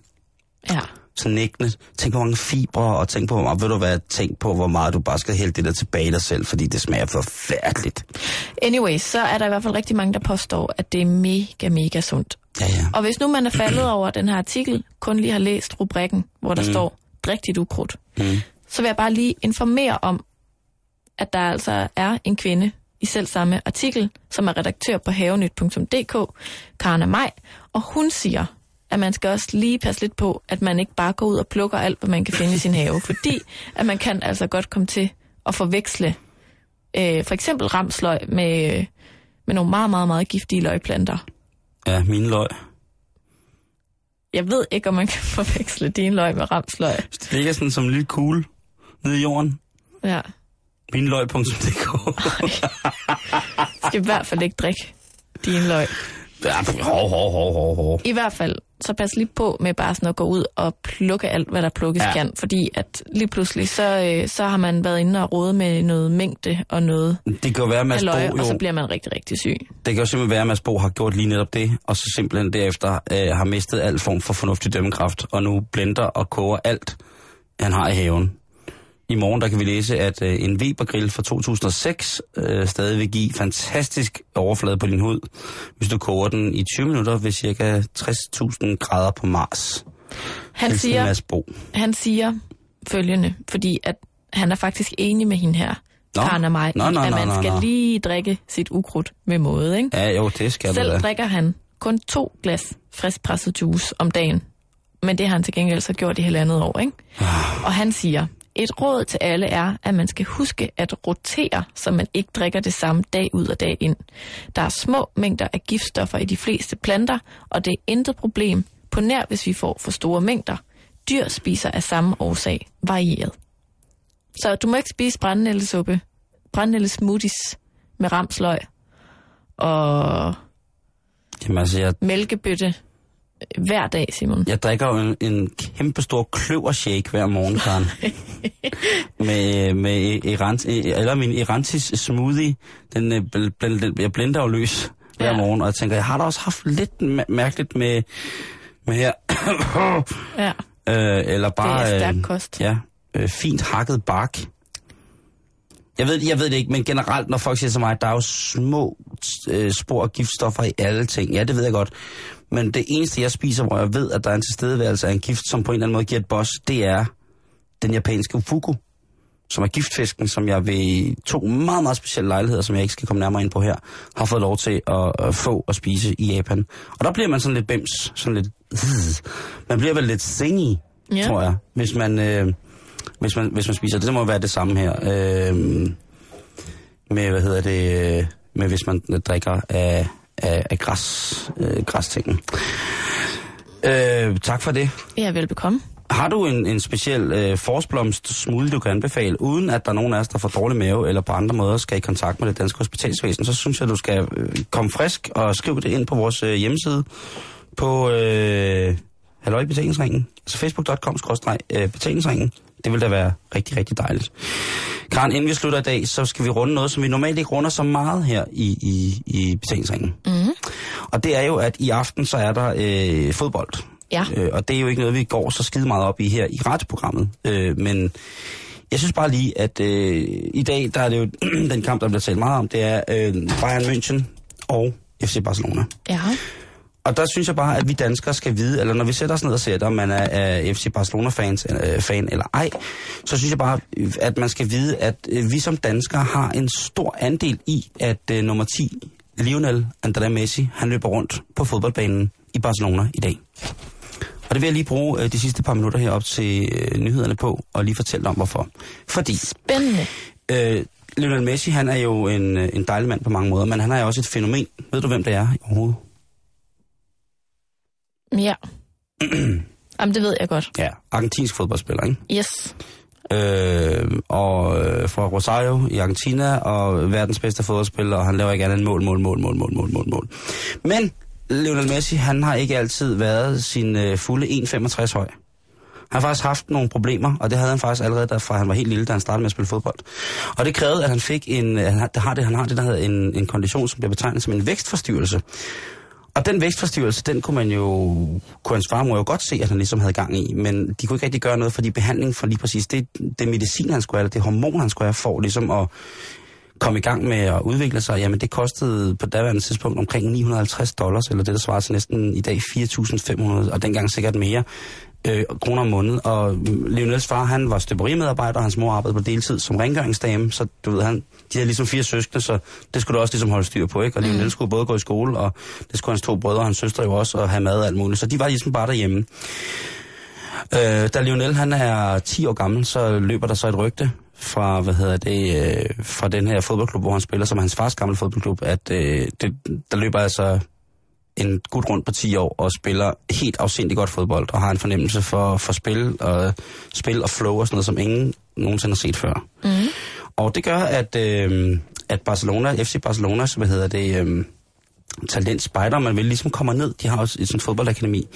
ja så nægtende. Tænk på hvor mange fibre, og tænk på, hvor meget, ved du hvad, tænk på, hvor meget du bare skal hælde det der tilbage dig selv, fordi det smager forfærdeligt. Anyway, så er der i hvert fald rigtig mange, der påstår, at det er mega, mega sundt. Ja, ja. Og hvis nu man er faldet over den her artikel, kun lige har læst rubrikken, hvor der mm. står, drik dit ukrudt, Mm. så vil jeg bare lige informere om, at der altså er en kvinde i selv samme artikel, som er redaktør på havenyt.dk, Karna Maj, og hun siger, at man skal også lige passe lidt på, at man ikke bare går ud og plukker alt, hvad man kan finde i sin have, *laughs* fordi at man kan altså godt komme til at forveksle øh, for eksempel ramsløg med, øh, med nogle meget, meget, meget giftige løgplanter. Ja, mine løg. Jeg ved ikke, om man kan *laughs* forveksle din løg med ramsløg. Det ligger sådan som en lille kugle nede i jorden. Ja. Mineløg.dk Skal i hvert fald ikke drikke din løg. Ja, hov, hov, hov, hov, hov. I hvert fald, så pas lige på med bare sådan at gå ud og plukke alt, hvad der plukkes Ja. kan. Fordi at lige pludselig, så, øh, så har man været inde og rode med noget mængde og noget Det kan jo være, at Mads Bo, halløj, og så jo, bliver man rigtig, rigtig syg. det kan jo simpelthen være, at Mads Bo har gjort lige netop det, og så simpelthen derefter øh, har mistet al form for fornuftig dømmekraft, og nu blender og koger alt, han har i haven. I morgen der kan vi læse, at øh, en Weber-grill fra 2006 øh, stadig vil give fantastisk overflade på din hud, hvis du koger den i 20 minutter ved ca. 60.000 grader på Mars. Han siger, han siger følgende, fordi at han er faktisk enig med hende her, Nå. Karen og mig, Nå, nå, at man nå, skal nå. lige drikke sit ukrudt med måde. Ikke? Ja, jo, det skal du Selv da. drikker han kun to glas friskpresset juice om dagen. Men det har han til gengæld så gjort i halvandet år, ikke? Og han siger, et råd til alle er, at man skal huske at rotere, så man ikke drikker det samme dag ud og dag ind. Der er små mængder af giftstoffer i de fleste planter, og det er intet problem, på nær hvis vi får for store mængder. Dyr spiser af samme årsag varieret. Så du må ikke spise brændnældesuppe, brændnældesmoothies med ramsløg og Jamen altså, jeg, mælkebøtte hver dag, Simon. jeg drikker jo en, en kæmpe stor kløvershake hver morgen, Karen. *laughs* med, med Erant, eller min Erantis smoothie. Den, øh, den, jeg blender jo løs hver Ja. morgen, og jeg tænker, jeg har da også haft lidt mær- mærkeligt med, med her. *coughs* Ja, øh, eller bare... det er stærk øh, kost. Ja, øh, fint hakket bark. Jeg ved, jeg ved det ikke, men generelt, når folk siger til mig, at der er jo små øh, spor af giftstoffer i alle ting. Ja, det ved jeg godt. Men det eneste, jeg spiser, hvor jeg ved, at der er en tilstedeværelse af en gift, som på en eller anden måde giver et boss, det er den japanske ufuku, som er giftfisken, som jeg ved to meget, meget specielle lejligheder, som jeg ikke skal komme nærmere ind på her, har fået lov til at, at få og spise i Japan. Og der bliver man sådan lidt bims, sådan lidt... Man bliver vel lidt singy, Ja. tror jeg, hvis man, øh, hvis, man, hvis man spiser det. Det må være det samme her. Øh, med, hvad hedder det, øh, med hvis man drikker af, af, af græs, øh, græstingen. Øh, tak for det. Ja, velbekomme. Har du en, en speciel øh, forsblomst smule, du kan anbefale, uden at der er nogen af os, der får dårlig mave, eller på andre måder skal i kontakt med det danske hospitalsvæsen, så synes jeg, du skal øh, komme frisk og skrive det ind på vores øh, hjemmeside på øh, Halløj Betalingsringen, altså facebook.com øh, betalingsringen. Det vil da være rigtig, rigtig dejligt. Karen, inden vi slutter i dag, så skal vi runde noget, som vi normalt ikke runder så meget her i, i, i betalingsringen. Mm. Og det er jo, at i aften så er der øh, fodbold. Ja. Øh, og det er jo ikke noget, vi går så skide meget op i her i radioprogrammet. Øh, men jeg synes bare lige, at øh, i dag, der er det jo *clears throat* den kamp, der bliver talt meget om, det er øh, Bayern München og FC Barcelona. Ja. Og der synes jeg bare, at vi danskere skal vide, eller når vi sætter os ned og ser, om man er, er FC Barcelona-fans øh, fan eller ej, så synes jeg bare, at man skal vide, at øh, vi som danskere har en stor andel i, at øh, nummer 10, Lionel André Messi, han løber rundt på fodboldbanen i Barcelona i dag. Og det vil jeg lige bruge øh, de sidste par minutter herop til øh, nyhederne på, og lige fortælle om hvorfor. Fordi Spændende. øh, Lionel Messi, han er jo en, en dejlig mand på mange måder, men han er jo også et fænomen. Ved du, hvem det er overhovedet? Ja. *clears throat* Jamen, det ved jeg godt. Ja, argentinsk fodboldspiller, ikke? Yes. Øh, og øh, fra Rosario i Argentina, og verdens bedste fodboldspiller, og han laver ikke andet end mål, mål, mål, mål, mål, mål, mål, mål. Men Lionel Messi, han har ikke altid været sin øh, fulde 1,65 høj. Han har faktisk haft nogle problemer, og det havde han faktisk allerede, da fra han var helt lille, da han startede med at spille fodbold. Og det krævede, at han fik en, han har, det har det, han har det, der hedder en, en kondition, som bliver betegnet som en vækstforstyrrelse. Og den vækstforstyrrelse, den kunne man jo, kunne hans farmor jo godt se, at han ligesom havde gang i, men de kunne ikke rigtig gøre noget, fordi behandling for lige præcis det, det medicin, han skulle have, eller det hormon, han skulle have, for ligesom at komme i gang med at udvikle sig, jamen det kostede på daværende tidspunkt omkring 950 dollars, eller det der svarer til næsten i dag 4.500, og dengang sikkert mere, øh, kroner om måneden. Og Lionels far, han var støberimedarbejder, og hans mor arbejdede på deltid som rengøringsdame, så du ved, han, de havde ligesom fire søskende, så det skulle du også ligesom holde styr på, ikke? Og Lionel skulle både gå i skole, og det skulle hans to brødre og hans søstre jo også, og have mad og alt muligt. Så de var ligesom bare derhjemme. Øh, da Lionel han er 10 år gammel, så løber der så et rygte fra, hvad hedder det, øh, fra den her fodboldklub, hvor han spiller, som er hans fars gamle fodboldklub, at øh, det, der løber altså en gut rundt på 10 år og spiller helt afsindigt godt fodbold, og har en fornemmelse for, for spil, og, spil og flow og sådan noget, som ingen nogensinde har set før. Mm. Og det gør, at, øh, at Barcelona, FC Barcelona, hvad hedder det, øh, talent spejder, man vil ligesom kommer ned, de har også et sådan fodboldakademi,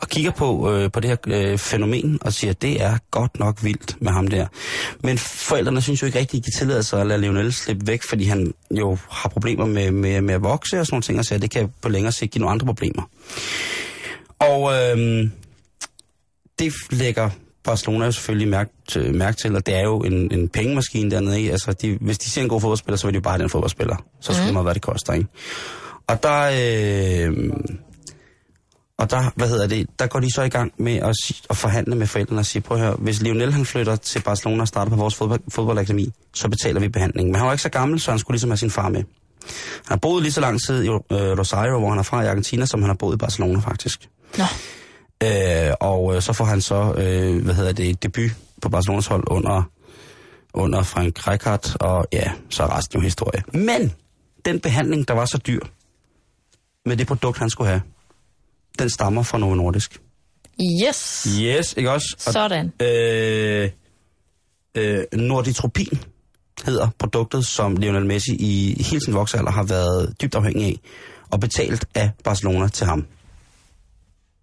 og kigger på, øh, på det her øh, fænomen, og siger, at det er godt nok vildt med ham der. Men forældrene synes jo ikke rigtig, at de tillader sig at lade Lionel slippe væk, fordi han jo har problemer med, med, med at vokse og sådan nogle ting, og så det kan på længere sigt give nogle andre problemer. Og øh, det lægger Barcelona jo selvfølgelig mærke til, mærke til, og det er jo en, en pengemaskine dernede. Ikke? Altså, de, hvis de ser en god fodboldspiller, så vil de jo bare have den fodboldspiller. Så skal mm. det meget, hvad det koster. Ikke? Og der, øh, og der, hvad hedder det, der går de så i gang med at, at forhandle med forældrene og sige, prøv at høre, hvis Lionel han flytter til Barcelona og starter på vores fodbold, fodboldakademi, så betaler vi behandling. Men han var ikke så gammel, så han skulle ligesom have sin far med. Han har boet lige så lang tid i øh, Rosario, hvor han er fra i Argentina, som han har boet i Barcelona faktisk. Nå. Øh, og øh, så får han så, øh, hvad hedder det, debut på Barcelonas hold under, under Frank Rijkaard, og ja, så er resten jo historie. Men den behandling, der var så dyr, med det produkt, han skulle have, den stammer fra Novo Nordisk. Yes. Yes, ikke også? Og, Sådan. øh, øh, Norditropin hedder produktet, som Lionel Messi i hele sin voksalder har været dybt afhængig af, og betalt af Barcelona til ham.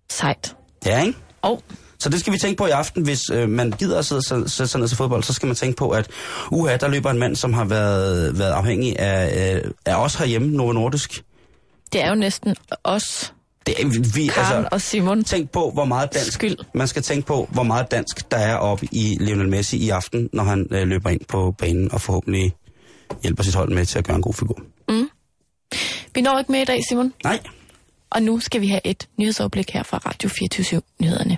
Sejt. Ja, ikke? Og Så det skal vi tænke på i aften, hvis øh, man gider at sidde og sætte sig ned til fodbold, så skal man tænke på, at uha, der løber en mand, som har været, været afhængig af, øh, af os herhjemme, Novo Nordisk. det er jo næsten os, Det vi, Karen altså, og Simon. tænk på, hvor meget dansk... Skyld. Man skal tænke på, hvor meget dansk der er oppe i Lionel Messi i aften, når han øh, løber ind på banen og forhåbentlig hjælper sit hold med til at gøre en god figur. Vi når ikke med i dag, Simon. Nej. Og nu skal vi have et nyhedsoverblik her fra Radio 24 Nyhederne.